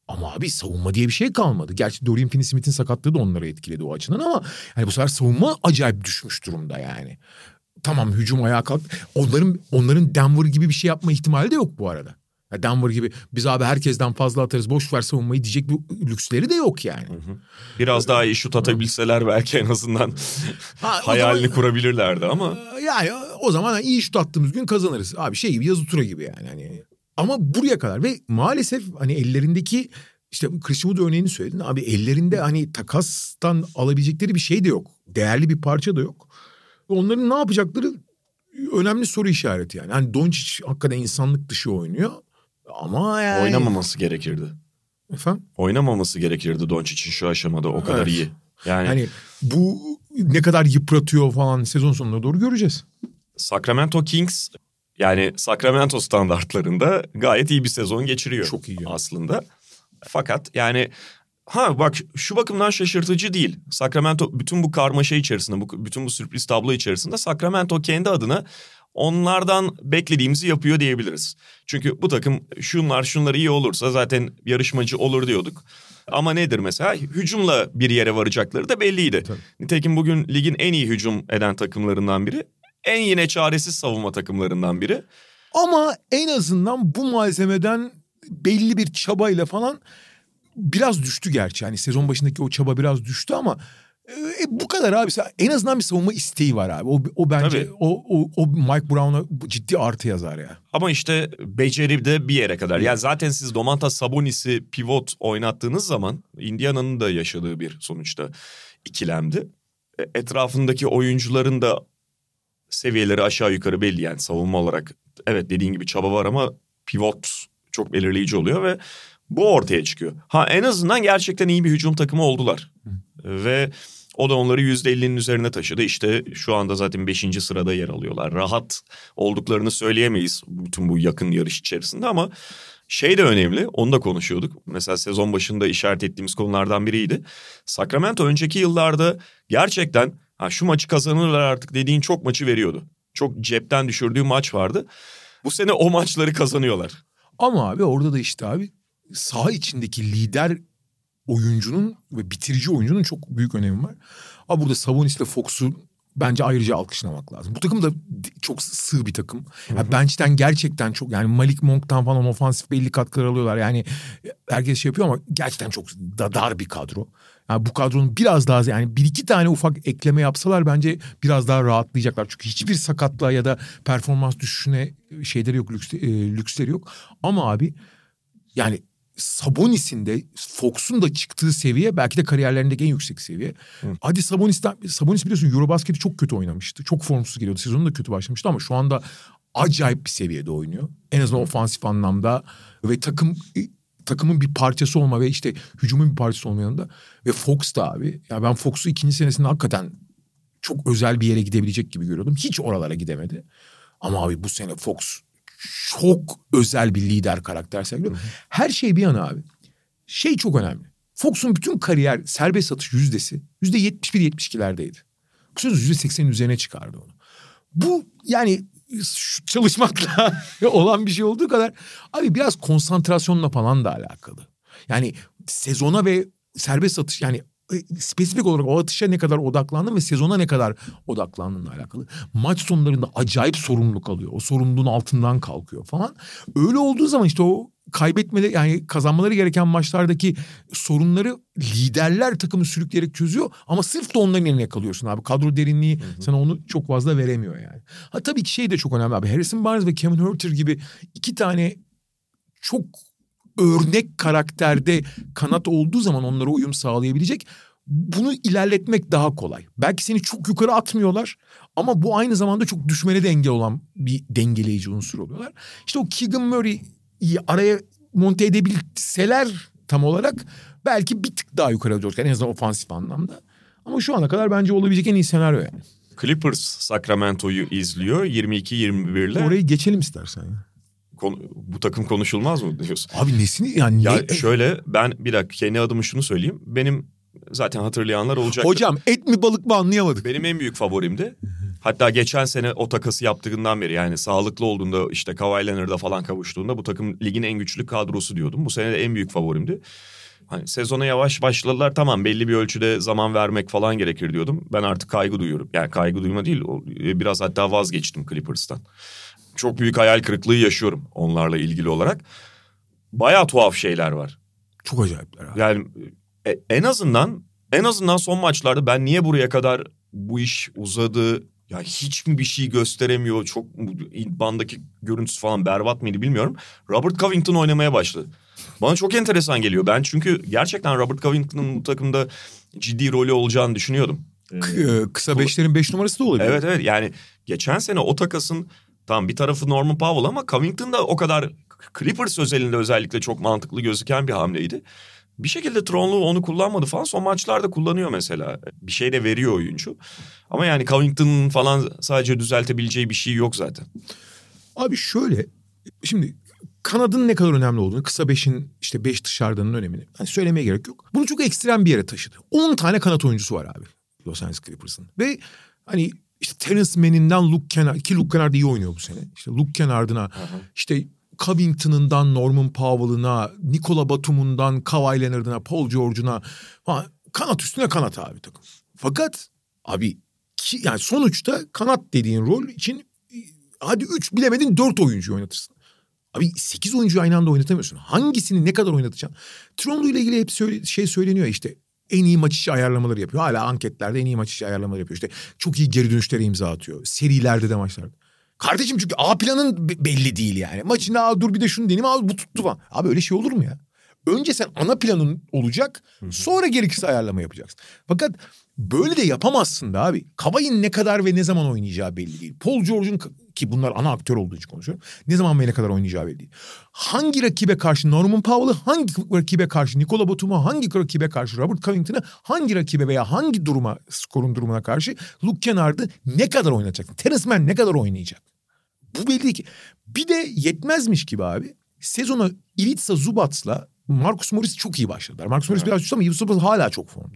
[SPEAKER 2] Ama abi savunma diye bir şey kalmadı. Gerçi Dorian Finney-Smith'in sakatlığı da onları etkiledi o açıdan ama hani bu sefer savunma acayip düşmüş durumda yani. Tamam hücum ayağa kalk. Onların onların Denver gibi bir şey yapma ihtimali de yok bu arada. Ya Denver gibi biz abi herkesten fazla atarız boş ver savunmayı diyecek bir lüksleri de yok yani.
[SPEAKER 1] Biraz daha iyi şut atabilseler belki en azından
[SPEAKER 2] Ha,
[SPEAKER 1] hayalini
[SPEAKER 2] zaman-
[SPEAKER 1] kurabilirlerdi ama.
[SPEAKER 2] Yani o zaman iyi şut attığımız gün kazanırız. Abi şey gibi yazı tura gibi yani. Hani. Ama buraya kadar ve maalesef hani ellerindeki işte Christian Wood örneğini söyledin. Abi ellerinde hani takastan alabilecekleri bir şey de yok. Değerli bir parça da yok. Onların ne yapacakları önemli soru işareti yani. Hani Doncic hakikaten insanlık dışı oynuyor. Ama yani...
[SPEAKER 1] Oynamaması gerekirdi.
[SPEAKER 2] Efendim?
[SPEAKER 1] Oynamaması gerekirdi Doncic'in şu aşamada o kadar
[SPEAKER 2] Evet.
[SPEAKER 1] iyi. Yani
[SPEAKER 2] Hani bu ne kadar yıpratıyor falan sezon sonuna doğru göreceğiz.
[SPEAKER 1] Sacramento Kings yani Sacramento standartlarında gayet iyi bir sezon geçiriyor.
[SPEAKER 2] Çok iyi.
[SPEAKER 1] Aslında. Fakat yani ha bak şu bakımdan şaşırtıcı değil. Sacramento bütün bu karmaşa içerisinde, bu, bütün bu sürpriz tablo içerisinde Sacramento kendi adına onlardan beklediğimizi yapıyor diyebiliriz. Çünkü bu takım şunlar şunlar iyi olursa zaten yarışmacı olur diyorduk. Ama nedir mesela? Hücumla bir yere varacakları da belliydi.
[SPEAKER 2] Tabii.
[SPEAKER 1] Nitekim bugün ligin en iyi hücum eden takımlarından biri. En yine çaresiz savunma takımlarından biri.
[SPEAKER 2] Ama en azından bu malzemeden belli bir çabayla falan biraz düştü gerçi. Yani sezon başındaki o çaba biraz düştü ama e, bu kadar abi. En azından bir savunma isteği var abi. O, o bence
[SPEAKER 1] Tabii.
[SPEAKER 2] o, o, o Mike Brown'a ciddi artı yazar ya.
[SPEAKER 1] Ama işte beceri de bir yere kadar. Yani zaten siz Domantas Sabonis'i pivot oynattığınız zaman Indiana'nın da yaşadığı bir sonuçta ikilemdi. E, Etrafındaki oyuncuların da seviyeleri aşağı yukarı belli yani savunma olarak. Evet dediğin gibi çaba var ama pivot çok belirleyici oluyor ve bu ortaya çıkıyor. Ha en azından gerçekten iyi bir hücum takımı oldular. Ve o da onları %50'nin üzerine taşıdı. İşte şu anda zaten 5. sırada yer alıyorlar. Rahat olduklarını söyleyemeyiz bütün bu yakın yarış içerisinde ama şey de önemli. Onu da konuşuyorduk. Mesela sezon başında işaret ettiğimiz konulardan biriydi. Sacramento önceki yıllarda gerçekten ha şu maçı kazanırlar artık dediğin çok maçı veriyordu. Çok cepten düşürdüğü maç vardı. Bu sene o maçları kazanıyorlar.
[SPEAKER 2] Ama abi orada da işte abi saha içindeki lider oyuncunun ve bitirici oyuncunun çok büyük önemi var. Ama burada Sabonis ve Fox'u bence ayrıca alkışlamak lazım. Bu takım da çok sığ bir takım. Yani bench'ten gerçekten çok yani Malik Monk'tan falan ofansif belli katkılar alıyorlar. Yani herkes şey yapıyor ama gerçekten çok da dar bir kadro. Yani bu kadronun biraz daha yani bir iki tane ufak ekleme yapsalar bence biraz daha rahatlayacaklar. Çünkü hiçbir sakatlığa ya da performans düşüşüne şeyleri yok, lüks, e, lüksleri yok. Ama abi yani Sabonis'in de Fox'un da çıktığı seviye belki de kariyerlerindeki en yüksek seviye. Hadi Sabonis'ten Sabonis biliyorsun Eurobasket'i çok kötü oynamıştı. Çok formsuz geliyordu. Sezonu da kötü başlamıştı ama şu anda acayip bir seviyede oynuyor. En azından ofansif anlamda ve takım takımın bir parçası olma ve işte hücumun bir parçası olma yanında. Ve Fox da abi. Ya ben Fox'u ikinci senesinde hakikaten çok özel bir yere gidebilecek gibi görüyordum. Hiç oralara gidemedi. Ama abi bu sene Fox çok özel bir lider karakter sergiliyor. Her şey bir yana abi. Şey çok önemli. Fox'un bütün kariyer serbest atış yüzdesi yüzde 71-72'lerdeydi. Bu sezon yüzde 80'in üzerine çıkardı onu. Bu yani çalışmakla olan bir şey olduğu kadar abi biraz konsantrasyonla falan da alakalı. Yani sezona ve serbest atış yani e, spesifik olarak o atışa ne kadar odaklandın ve sezona ne kadar odaklandığınla alakalı. Maç sonlarında acayip sorumluluk alıyor. O sorumluluğun altından kalkıyor falan. Öyle olduğu zaman işte o kaybetmeleri yani kazanmaları gereken maçlardaki sorunları liderler takımı sürükleyerek çözüyor ama sırf da onların eline kalıyorsun abi. Kadro derinliği sana onu çok fazla veremiyor yani. Ha tabii ki şey de çok önemli abi. Harrison Barnes ve Kevin Herter gibi iki tane çok örnek karakterde kanat olduğu zaman onlara uyum sağlayabilecek bunu ilerletmek daha kolay. Belki seni çok yukarı atmıyorlar ama bu aynı zamanda çok düşmene de engel olan bir dengeleyici unsur oluyorlar. İşte o Keegan Araya monte edebilseler tam olarak belki bir tık daha yukarı olacak en azından ofansif anlamda. Ama şu ana kadar bence olabilecek en iyi senaryo yani.
[SPEAKER 1] Clippers Sacramento'yu izliyor 22-21 ile.
[SPEAKER 2] Orayı geçelim istersen ya.
[SPEAKER 1] Konu- bu takım konuşulmaz mı diyorsun?
[SPEAKER 2] Abi nesini yani
[SPEAKER 1] Ya
[SPEAKER 2] ne-
[SPEAKER 1] şöyle ben bir dakika kendi adıma şunu söyleyeyim. Benim zaten hatırlayanlar olacak.
[SPEAKER 2] Hocam et mi balık mı anlayamadık.
[SPEAKER 1] Benim en büyük favorimdi. Hatta geçen sene o takası yaptığından beri yani sağlıklı olduğunda işte Kawhi Leonard'a falan kavuştuğunda bu takım ligin en güçlü kadrosu diyordum. Bu sene de en büyük favorimdi. Hani sezona yavaş başladılar tamam belli bir ölçüde zaman vermek falan gerekir diyordum. Ben artık kaygı duyuyorum. Yani kaygı duyma değil o- biraz hatta vazgeçtim Clippers'tan. Çok büyük hayal kırıklığı yaşıyorum onlarla ilgili olarak. Baya tuhaf şeyler var.
[SPEAKER 2] Çok acayipler abi.
[SPEAKER 1] Yani e, en azından en azından son maçlarda ben niye buraya kadar bu iş uzadı ya hiç mi bir şey gösteremiyor çok bandaki görüntüsü falan berbat mıydı bilmiyorum. Robert Covington oynamaya başladı. Bana çok enteresan geliyor. Ben çünkü gerçekten Robert Covington'ın bu takımda ciddi rolü olacağını düşünüyordum. Ee,
[SPEAKER 2] K- e, kısa beşlerin beş numarası da olabilir.
[SPEAKER 1] Evet evet yani geçen sene o takasın tam bir tarafı Norman Powell ama Covington da o kadar Clippers özelinde özellikle çok mantıklı gözüken bir hamleydi. Bir şekilde Tronlu onu kullanmadı falan son maçlarda kullanıyor mesela. Bir şey de veriyor oyuncu. Ama yani Covington'ın falan sadece düzeltebileceği bir şey yok zaten.
[SPEAKER 2] Abi şöyle şimdi kanadın ne kadar önemli olduğunu kısa beşin işte beş dışarıdanın önemini hani söylemeye gerek yok. Bunu çok ekstrem bir yere taşıdı. 10 tane kanat oyuncusu var abi Los Angeles Clippers'ın. Ve hani işte Terence Mann'inden Luke Kennard ki Luke Kennard iyi oynuyor bu sene. İşte Luke Kennard'ına işte Covington'ından Norman Powell'ına, Nikola Batum'undan Kawhi Leonard'ına, Paul George'una falan kanat üstüne kanat abi takım. Fakat abi ki, yani sonuçta kanat dediğin rol için e, hadi üç bilemedin dört oyuncu oynatırsın. Abi sekiz oyuncuyu aynı anda oynatamıyorsun. Hangisini ne kadar oynatacaksın? Tronlu ile ilgili hep söyle, şey söyleniyor işte. En iyi maç içi ayarlamaları yapıyor. Hala anketlerde en iyi maç içi ayarlamaları yapıyor. İşte çok iyi geri dönüşlere imza atıyor. Serilerde de maçlarda. Kardeşim çünkü A planın be- belli değil yani. Maçında Aa, dur bir de şunu deneyim abi bu tuttu falan. Abi öyle şey olur mu ya? Önce sen ana planın olacak sonra gerekirse ayarlama yapacaksın. Fakat böyle de yapamazsın da abi. Kavay'ın ne kadar ve ne zaman oynayacağı belli değil. Paul George'un ki bunlar ana aktör olduğu için konuşuyorum. Ne zaman ve ne kadar oynayacağı belli değil. Hangi rakibe karşı Norman Powell'ı, hangi rakibe karşı Nikola Batum'u, hangi rakibe karşı Robert Covington'ı, hangi rakibe veya hangi duruma, skorun durumuna karşı Luke Kennard'ı ne kadar oynatacaksın? Terence Mann ne kadar oynayacak? Bu belli ki. Bir de yetmezmiş gibi abi. Sezona Ilitsa Zubac'la Marcus Morris çok iyi başladılar. Marcus Morris biraz düştü ama Ilitsa Zubac hala çok formda.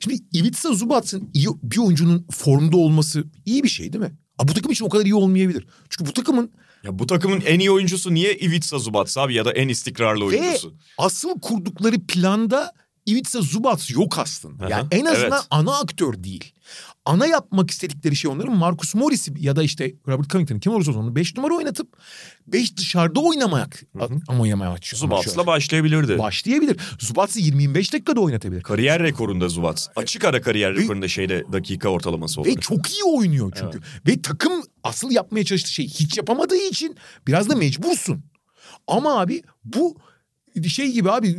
[SPEAKER 2] Şimdi Ilitsa Zubac'ın iyi bir oyuncunun formda olması iyi bir şey değil mi? Aa, bu takım için o kadar iyi olmayabilir. Çünkü bu takımın
[SPEAKER 1] Ya bu takımın en iyi oyuncusu niye Ivica Zubac abi ya da en istikrarlı
[SPEAKER 2] ve
[SPEAKER 1] oyuncusu?
[SPEAKER 2] asıl kurdukları planda Ivica Zubac yok aslında. Yani en azından
[SPEAKER 1] evet.
[SPEAKER 2] ana aktör değil. Ana yapmak istedikleri şey onların Marcus Morris'i ya da işte Robert Covington'ı kim olursa olsun onu 5 numara oynatıp 5 dışarıda oynamak ama yamaya açıyor.
[SPEAKER 1] Zubac'la başlayabilirdi.
[SPEAKER 2] başlayabilir. Zubac'ı 20-25 dakikada oynatabilir.
[SPEAKER 1] Kariyer rekorunda Zubac. Açık ara kariyer rekorunda şeyde dakika ortalaması
[SPEAKER 2] Ve
[SPEAKER 1] olarak.
[SPEAKER 2] çok iyi oynuyor çünkü. Ve takım asıl yapmaya çalıştığı şey hiç yapamadığı için biraz da mecbursun. Ama abi bu şey gibi abi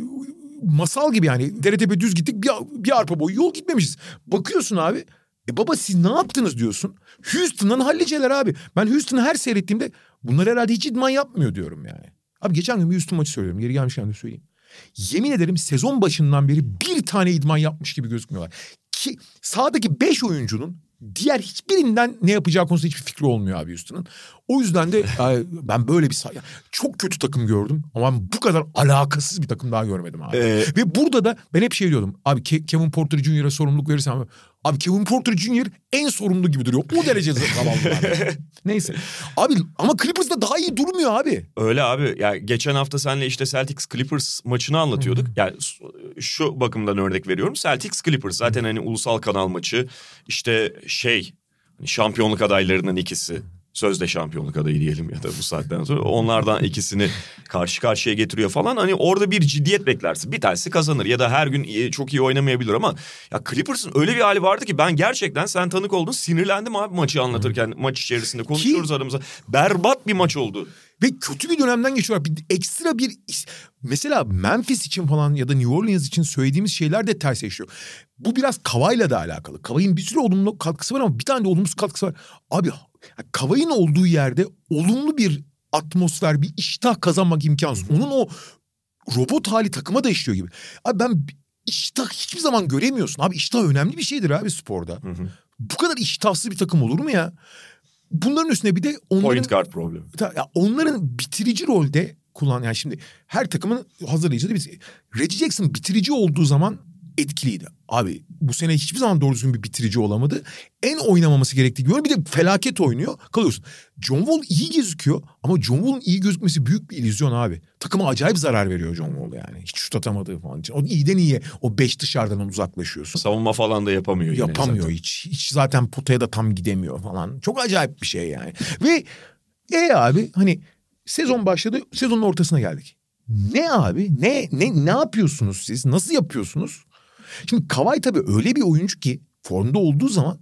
[SPEAKER 2] masal gibi yani dere tepe düz gittik bir, bir arpa boyu yol gitmemişiz. Bakıyorsun abi e baba siz ne yaptınız diyorsun. Houston'dan halliceler abi. Ben Houston'ı her seyrettiğimde bunlar herhalde hiç idman yapmıyor diyorum yani. Abi geçen gün bir Houston maçı söylüyorum. Geri gelmişken de söyleyeyim. Yemin ederim sezon başından beri bir tane idman yapmış gibi gözükmüyorlar. Ki sahadaki beş oyuncunun diğer hiçbirinden ne yapacağı konusunda hiçbir fikri olmuyor abi Houston'ın. O yüzden de ben böyle bir çok kötü takım gördüm ama ben bu kadar alakasız bir takım daha görmedim abi.
[SPEAKER 1] Ee,
[SPEAKER 2] Ve burada da ben hep şey diyordum. Abi Ke- Kevin Porter Jr.'a sorumluluk verirsen abi, Kevin Porter Jr. en sorumlu gibi duruyor. O derece zavallılar. Neyse. Abi ama Clippers'da daha iyi durmuyor abi.
[SPEAKER 1] Öyle abi. Ya geçen hafta senle işte Celtics Clippers maçını anlatıyorduk. Yani şu bakımdan örnek veriyorum. Celtics Clippers zaten hani ulusal kanal maçı. İşte şey hani şampiyonluk adaylarının ikisi. Sözde şampiyonluk adayı diyelim ya da bu saatten sonra onlardan ikisini karşı karşıya getiriyor falan. Hani orada bir ciddiyet beklersin. Bir tanesi kazanır ya da her gün çok iyi oynamayabilir ama ya Clippers'ın öyle bir hali vardı ki ben gerçekten sen tanık oldun sinirlendim abi maçı anlatırken maç içerisinde konuşuyoruz aramızda. Berbat bir maç oldu.
[SPEAKER 2] Ve kötü bir dönemden geçiyorlar. Bir ekstra bir mesela Memphis için falan ya da New Orleans için söylediğimiz şeyler de ters yaşıyor. Bu biraz Kavay'la da alakalı. Kavay'ın bir sürü olumlu katkısı var ama bir tane de olumsuz katkısı var. Abi Kavay'ın olduğu yerde olumlu bir atmosfer, bir iştah kazanmak imkansız. Onun o robot hali takıma da işliyor gibi. Abi ben iştah hiçbir zaman göremiyorsun. Abi iştah önemli bir şeydir abi sporda. Bu kadar iştahsız bir takım olur mu ya? Bunların üstüne bir de onların...
[SPEAKER 1] Point guard problemi.
[SPEAKER 2] Ya onların bitirici rolde kullan yani şimdi her takımın hazırlayıcı da biz Reggie Jackson bitirici olduğu zaman etkiliydi. Abi bu sene hiçbir zaman doğru düzgün bir bitirici olamadı. En oynamaması gerektiği gibi bir de felaket oynuyor. Kalıyorsun. John Wall iyi gözüküyor ama John Wall'un iyi gözükmesi büyük bir illüzyon abi. Takıma acayip zarar veriyor John Wall yani. Hiç şut atamadığı falan için. O iyiden iyiye o beş dışarıdan uzaklaşıyorsun.
[SPEAKER 1] Savunma falan da yapamıyor. yine
[SPEAKER 2] Yapamıyor
[SPEAKER 1] zaten.
[SPEAKER 2] hiç. Hiç zaten potaya da tam gidemiyor falan. Çok acayip bir şey yani. Ve e abi hani sezon başladı. Sezonun ortasına geldik. Ne abi? Ne ne ne yapıyorsunuz siz? Nasıl yapıyorsunuz? Şimdi Kavay tabii öyle bir oyuncu ki formda olduğu zaman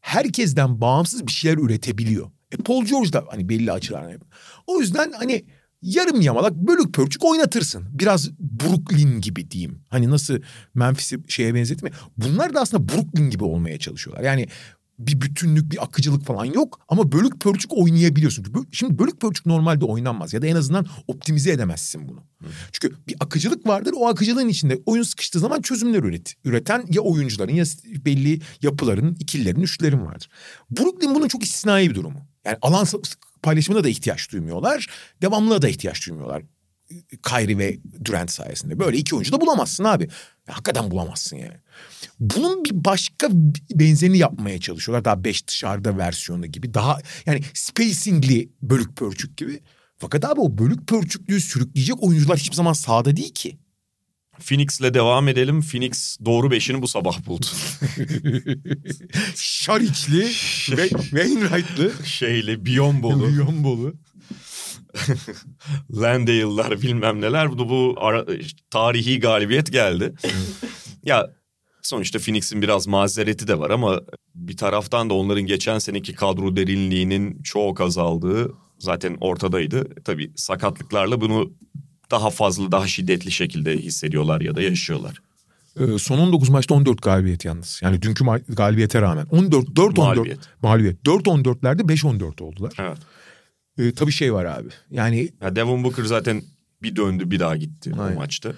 [SPEAKER 2] herkesten bağımsız bir şeyler üretebiliyor. E Paul George da hani belli açılardan. O yüzden hani yarım yamalak bölük pörçük oynatırsın. Biraz Brooklyn gibi diyeyim. Hani nasıl Memphis'i şeye benzetme. Bunlar da aslında Brooklyn gibi olmaya çalışıyorlar. Yani bir bütünlük, bir akıcılık falan yok ama bölük pörçük oynayabiliyorsun. Şimdi bölük pörçük normalde oynanmaz ya da en azından optimize edemezsin bunu. Çünkü bir akıcılık vardır. O akıcılığın içinde oyun sıkıştığı zaman çözümler üret, üreten ya oyuncuların ya belli yapıların, ikililerin, üçlerin vardır. Brooklyn bunun çok istisnai bir durumu. Yani alan paylaşımına da ihtiyaç duymuyorlar. Devamlılığa da ihtiyaç duymuyorlar. Kyrie ve Durant sayesinde. Böyle iki oyuncu da bulamazsın abi. Hakikaten bulamazsın yani. Bunun bir başka benzerini yapmaya çalışıyorlar. Daha beş dışarıda versiyonu gibi. Daha yani spacingli bölük pörçük gibi. Fakat abi o bölük pörçüklüğü sürükleyecek oyuncular hiçbir zaman sahada değil ki.
[SPEAKER 1] Phoenix'le devam edelim. Phoenix doğru beşini bu sabah buldu.
[SPEAKER 2] Şariçli ve Wainwright'lı.
[SPEAKER 1] Şeyli, Biyombolu,
[SPEAKER 2] Yombolu.
[SPEAKER 1] Landale'lar bilmem neler. Bu, bu ara- tarihi galibiyet geldi. ya sonuçta Phoenix'in biraz mazereti de var ama bir taraftan da onların geçen seneki kadro derinliğinin çok azaldığı zaten ortadaydı. Tabii sakatlıklarla bunu daha fazla, daha şiddetli şekilde hissediyorlar ya da yaşıyorlar.
[SPEAKER 2] Ee, son 19 maçta 14 galibiyet yalnız. Yani dünkü galibiyete rağmen. 14 4 14
[SPEAKER 1] Mağlubiyet.
[SPEAKER 2] mağlubiyet. 4 14'lerde 5 14 oldular.
[SPEAKER 1] Evet.
[SPEAKER 2] Ee, tabii şey var abi. Yani
[SPEAKER 1] Ya Devin Booker zaten bir döndü bir daha gitti
[SPEAKER 2] Aynen.
[SPEAKER 1] o maçta.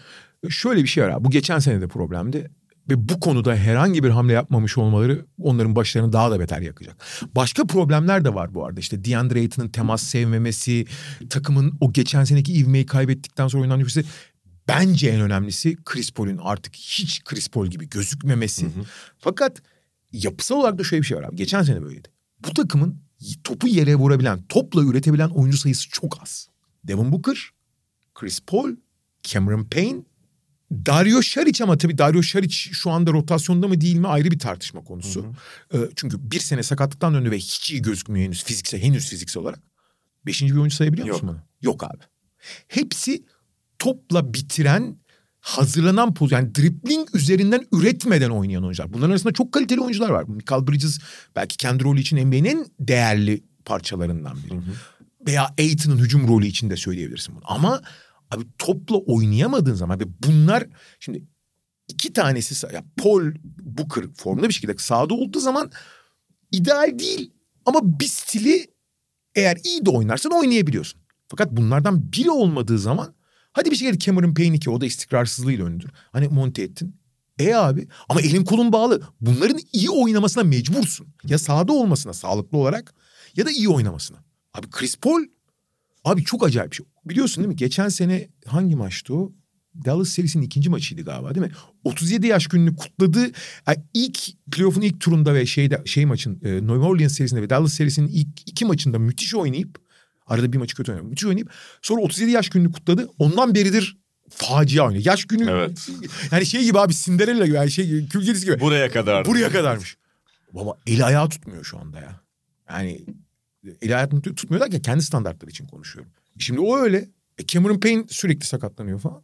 [SPEAKER 2] şöyle bir şey var abi. Bu geçen sene de problemdi. Ve bu konuda herhangi bir hamle yapmamış olmaları onların başlarını daha da beter yakacak. Başka problemler de var bu arada. İşte DeAndre Ayton'un temas sevmemesi, takımın o geçen seneki ivmeyi kaybettikten sonra oynanan nüfusu. Bence en önemlisi Chris Paul'ün artık hiç Chris Paul gibi gözükmemesi. Fakat yapısal olarak da şöyle bir şey var abi. Geçen sene böyleydi. Bu takımın topu yere vurabilen, topla üretebilen oyuncu sayısı çok az. Devin Booker, Chris Paul, Cameron Payne, Dario Saric ama tabii Dario Saric şu anda rotasyonda mı değil mi ayrı bir tartışma konusu. Ee, çünkü bir sene sakatlıktan döndü ve hiç iyi gözükmüyor henüz fiziksel, henüz fiziksel olarak. Beşinci bir oyuncu sayabiliyor musun bana? Yok abi. Hepsi topla bitiren, hazırlanan poz yani dribbling üzerinden üretmeden oynayan oyuncular. Bunların arasında çok kaliteli oyuncular var. Michael Bridges belki kendi rolü için NBA'nin en değerli parçalarından biri. Veya Aiton'un hücum rolü için de söyleyebilirsin bunu. Ama abi topla oynayamadığın zaman ve bunlar şimdi iki tanesi ya Paul Booker formda bir şekilde sahada olduğu zaman ideal değil ama bir stili eğer iyi de oynarsan oynayabiliyorsun. Fakat bunlardan biri olmadığı zaman hadi bir şekilde Cameron Payne ki o da istikrarsızlığıyla ünlüdür. Hani monte ettin. E abi ama elin kolun bağlı. Bunların iyi oynamasına mecbursun. Ya sahada olmasına sağlıklı olarak ya da iyi oynamasına. Abi Chris Paul abi çok acayip bir şey. Biliyorsun değil mi? Geçen sene hangi maçtı o? Dallas serisinin ikinci maçıydı galiba değil mi? 37 yaş gününü kutladı. Yani ilk playoff'un ilk turunda ve şeyde şey maçın e, New Orleans serisinde ve Dallas serisinin ilk iki maçında müthiş oynayıp arada bir maçı kötü oynadı. Müthiş oynayıp sonra 37 yaş gününü kutladı. Ondan beridir facia oynuyor. Yaş günü
[SPEAKER 1] Evet.
[SPEAKER 2] yani şey gibi abi Cinderella gibi yani şey kül kedisi gibi.
[SPEAKER 1] Buraya kadar.
[SPEAKER 2] Buraya kadarmış. Baba eli ayağı tutmuyor şu anda ya. Yani el hayatını tutmuyor derken kendi standartları için konuşuyorum. Şimdi o öyle. E Cameron Payne sürekli sakatlanıyor falan.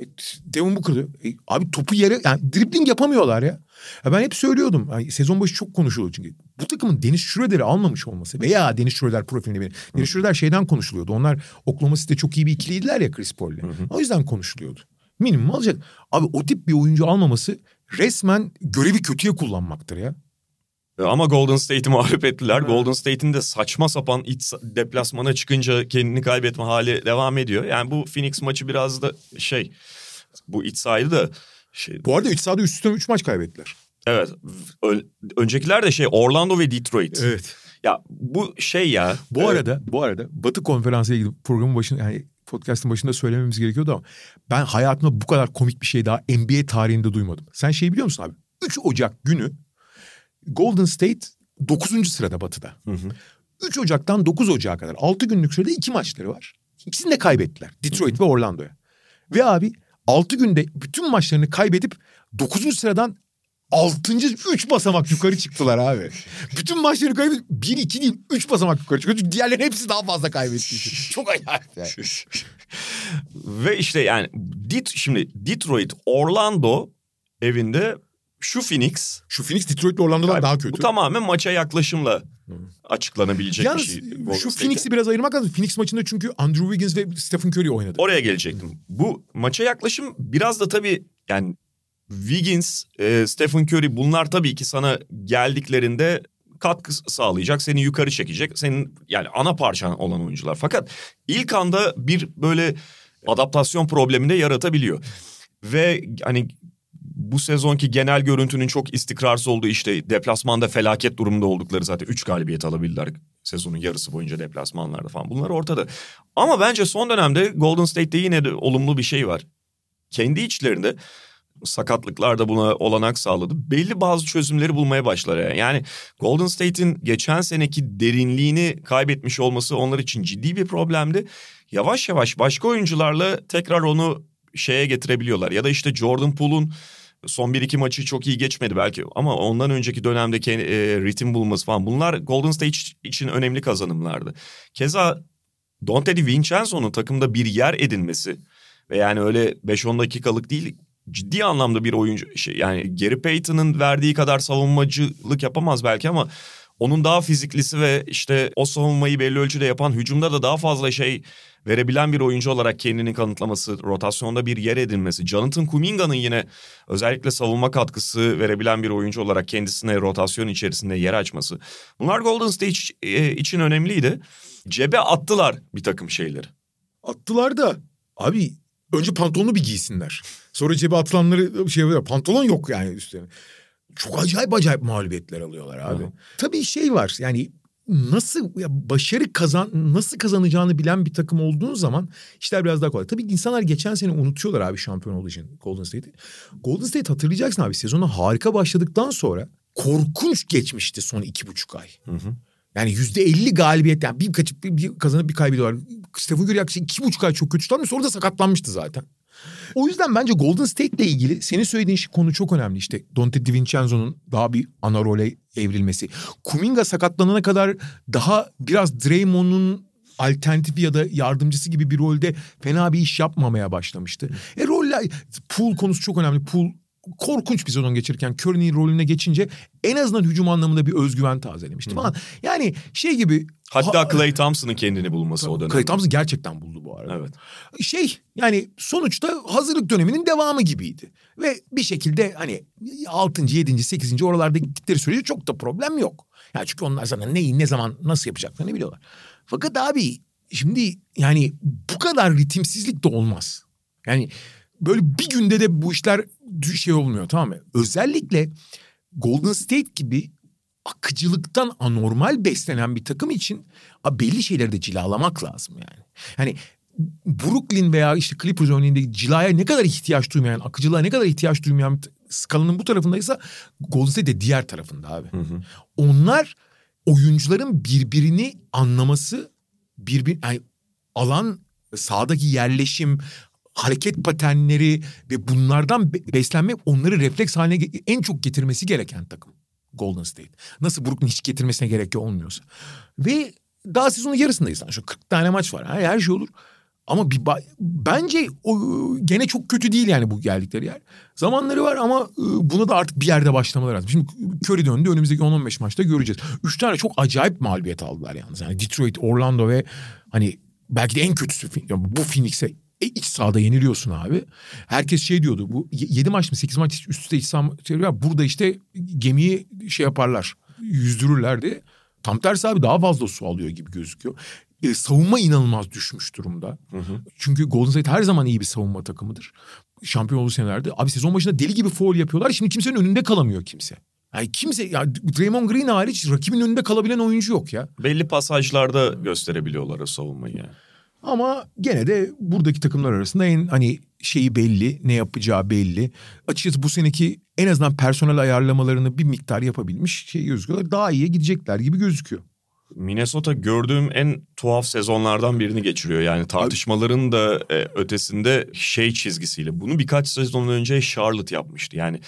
[SPEAKER 2] E, Devin Booker diyor. E, abi topu yere yani dribbling yapamıyorlar ya. ya ben hep söylüyordum. Yani sezon başı çok konuşuluyor çünkü. Bu takımın Deniz Schroeder'i almamış olması veya Deniz Schroeder profilini benim. Deniz Schroeder şeyden konuşuluyordu. Onlar Oklahoma City'de çok iyi bir ikiliydiler ya Chris Paul'le. O yüzden konuşuluyordu. Minimum alacak. Abi o tip bir oyuncu almaması resmen görevi kötüye kullanmaktır ya.
[SPEAKER 1] E, Ama Golden State'i mağlup ettiler. Golden State'in de saçma sapan iç deplasmana çıkınca kendini kaybetme hali devam ediyor. Yani bu Phoenix maçı biraz da şey bu iç sahaydı da şey
[SPEAKER 2] Bu arada 3 sahada üst üste 3 maç kaybettiler.
[SPEAKER 1] evet öncekiler de şey Orlando ve Detroit.
[SPEAKER 2] Evet.
[SPEAKER 1] Ya bu şey ya.
[SPEAKER 2] Bu
[SPEAKER 1] e,
[SPEAKER 2] arada bu arada Batı konferansı ile ilgili programın başında yani podcast'ın başında söylememiz gerekiyordu ama ben hayatımda bu kadar komik bir şey daha NBA tarihinde duymadım. Sen şey biliyor musun abi? 3 Ocak günü Golden State 9. sırada Batı'da.
[SPEAKER 1] Hı hı.
[SPEAKER 2] 3 Ocak'tan 9 Ocak'a kadar 6 günlük sürede iki maçları var. İkisini de kaybettiler. Detroit ve Orlando'ya. Ve abi 6 günde bütün maçlarını kaybedip 9. sıradan 6. 3 basamak yukarı çıktılar abi. Bütün maçları kaybedip 1 2 değil 3 basamak yukarı çıkıyor. Çünkü diğerlerin hepsi daha fazla kaybetti. Çok acayip yani.
[SPEAKER 1] Ve işte yani Det şimdi Detroit Orlando evinde şu Phoenix
[SPEAKER 2] Şu Phoenix Detroit'le Orlando'dan daha
[SPEAKER 1] bu
[SPEAKER 2] kötü.
[SPEAKER 1] tamamen maça yaklaşımla açıklanabilecek
[SPEAKER 2] Yalnız
[SPEAKER 1] bir şey.
[SPEAKER 2] Şu. Phoenix'i biraz ayırmak lazım. Phoenix maçında çünkü Andrew Wiggins ve Stephen Curry oynadı.
[SPEAKER 1] Oraya gelecektim. Bu maça yaklaşım biraz da tabii yani Wiggins, e, Stephen Curry bunlar tabii ki sana geldiklerinde katkı sağlayacak, seni yukarı çekecek. Senin yani ana parçan olan oyuncular. Fakat ilk anda bir böyle adaptasyon probleminde yaratabiliyor. Ve hani bu sezonki genel görüntünün çok istikrarsız olduğu işte deplasmanda felaket durumda oldukları zaten 3 galibiyet alabildiler sezonun yarısı boyunca deplasmanlarda falan. Bunlar ortada. Ama bence son dönemde Golden State'te yine de olumlu bir şey var. Kendi içlerinde sakatlıklar da buna olanak sağladı. Belli bazı çözümleri bulmaya başlar. Yani. Golden State'in geçen seneki derinliğini kaybetmiş olması onlar için ciddi bir problemdi. Yavaş yavaş başka oyuncularla tekrar onu şeye getirebiliyorlar. Ya da işte Jordan Poole'un son bir iki maçı çok iyi geçmedi belki ama ondan önceki dönemdeki e, ritim bulması falan bunlar Golden State için önemli kazanımlardı. Keza Dante DiVincenzo'nun takımda bir yer edinmesi ve yani öyle 5-10 dakikalık değil ciddi anlamda bir oyuncu şey yani Gary Payton'ın verdiği kadar savunmacılık yapamaz belki ama onun daha fiziklisi ve işte o savunmayı belli ölçüde yapan hücumda da daha fazla şey verebilen bir oyuncu olarak kendini kanıtlaması, rotasyonda bir yer edinmesi, Jonathan Kuminga'nın yine özellikle savunma katkısı verebilen bir oyuncu olarak kendisine rotasyon içerisinde yer açması. Bunlar Golden State e, için önemliydi. Cebe attılar bir takım şeyleri.
[SPEAKER 2] Attılar da abi önce pantolonu bir giysinler. Sonra cebe atılanları şey yapıyor. Pantolon yok yani üstlerine. Çok acayip acayip mağlubiyetler alıyorlar abi.
[SPEAKER 1] Hı.
[SPEAKER 2] Tabii şey var yani nasıl ya başarı kazan nasıl kazanacağını bilen bir takım olduğun zaman işler biraz daha kolay. Tabii insanlar geçen sene unutuyorlar abi şampiyon için Golden State'i. Golden State hatırlayacaksın abi sezona harika başladıktan sonra korkunç geçmişti son iki buçuk ay.
[SPEAKER 1] Hı hı.
[SPEAKER 2] Yani yüzde elli galibiyet yani bir kaçıp bir, bir kazanıp bir kaybediyorlar. Stephen Curry yaklaşık iki buçuk ay çok kötü tutarmış sonra da sakatlanmıştı zaten. O yüzden bence Golden State ile ilgili senin söylediğin şey konu çok önemli. İşte Dante DiVincenzo'nun daha bir ana role evrilmesi. Kuminga sakatlanana kadar daha biraz Draymond'un alternatifi ya da yardımcısı gibi bir rolde fena bir iş yapmamaya başlamıştı. E roller, pool konusu çok önemli. Pool korkunç bir sezon geçirirken Curry'nin rolüne geçince en azından hücum anlamında bir özgüven tazelemişti falan. Yani şey gibi...
[SPEAKER 1] Hatta
[SPEAKER 2] Ha-
[SPEAKER 1] Clay Thompson'ın kendini bulması o dönemde.
[SPEAKER 2] Clay Thompson gerçekten buldu bu arada.
[SPEAKER 1] Evet.
[SPEAKER 2] Şey yani sonuçta hazırlık döneminin devamı gibiydi. Ve bir şekilde hani 6. 7. 8. oralarda gittikleri sürece çok da problem yok. Yani çünkü onlar sana neyi ne zaman nasıl yapacaklarını biliyorlar. Fakat abi şimdi yani bu kadar ritimsizlik de olmaz. Yani böyle bir günde de bu işler şey olmuyor tamam mı? Özellikle Golden State gibi akıcılıktan anormal beslenen bir takım için belli şeyleri de cilalamak lazım yani. Yani Brooklyn veya işte Clippers örneğinde cilaya ne kadar ihtiyaç duymayan, akıcılığa ne kadar ihtiyaç duymayan skalanın bu tarafındaysa Golden State de diğer tarafında abi.
[SPEAKER 1] Hı hı.
[SPEAKER 2] Onlar oyuncuların birbirini anlaması, birbir yani alan sahadaki yerleşim, hareket paternleri ve bunlardan be- beslenmek onları refleks haline en çok getirmesi gereken takım Golden State. Nasıl Brooklyn hiç getirmesine gerek olmuyorsa. Ve daha sezonun yarısındayız. Şu 40 tane maç var. Her, şey olur. Ama bir bence o, gene çok kötü değil yani bu geldikleri yer. Zamanları var ama buna da artık bir yerde başlamaları lazım. Şimdi Curry döndü önümüzdeki 10-15 maçta göreceğiz. Üç tane çok acayip mağlubiyet aldılar yalnız. Yani Detroit, Orlando ve hani belki de en kötüsü yani bu Phoenix'e e, iç sahada yeniliyorsun abi. Herkes şey diyordu bu 7 maç mı 8 maç üst üste iç saha şey burada işte gemiyi şey yaparlar yüzdürürlerdi. Tam tersi abi daha fazla su alıyor gibi gözüküyor. E, savunma inanılmaz düşmüş durumda.
[SPEAKER 1] Hı hı.
[SPEAKER 2] Çünkü Golden State her zaman iyi bir savunma takımıdır. Şampiyon olduğu senelerde. Abi sezon başında deli gibi foul yapıyorlar. Şimdi kimsenin önünde kalamıyor kimse. Yani kimse ya Draymond Green hariç rakibin önünde kalabilen oyuncu yok ya.
[SPEAKER 1] Belli pasajlarda gösterebiliyorlar o savunmayı yani.
[SPEAKER 2] Ama gene de buradaki takımlar arasında en hani şeyi belli, ne yapacağı belli. Açıkçası bu seneki en azından personel ayarlamalarını bir miktar yapabilmiş şey gözüküyorlar. Daha iyiye gidecekler gibi gözüküyor.
[SPEAKER 1] Minnesota gördüğüm en tuhaf sezonlardan birini geçiriyor. Yani tartışmaların da e, ötesinde şey çizgisiyle. Bunu birkaç sezon önce Charlotte yapmıştı. Yani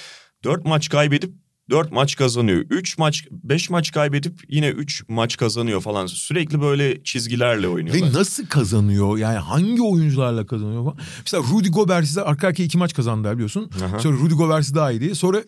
[SPEAKER 1] dört maç kaybedip dört maç kazanıyor. Üç maç, beş maç kaybedip yine üç maç kazanıyor falan. Sürekli böyle çizgilerle oynuyorlar.
[SPEAKER 2] Ve nasıl kazanıyor? Yani hangi oyuncularla kazanıyor falan. Mesela Rudy Gobert size arka arkaya iki maç kazandı biliyorsun.
[SPEAKER 1] Aha.
[SPEAKER 2] Sonra Rudy Gobert'si daha iyiydi. Sonra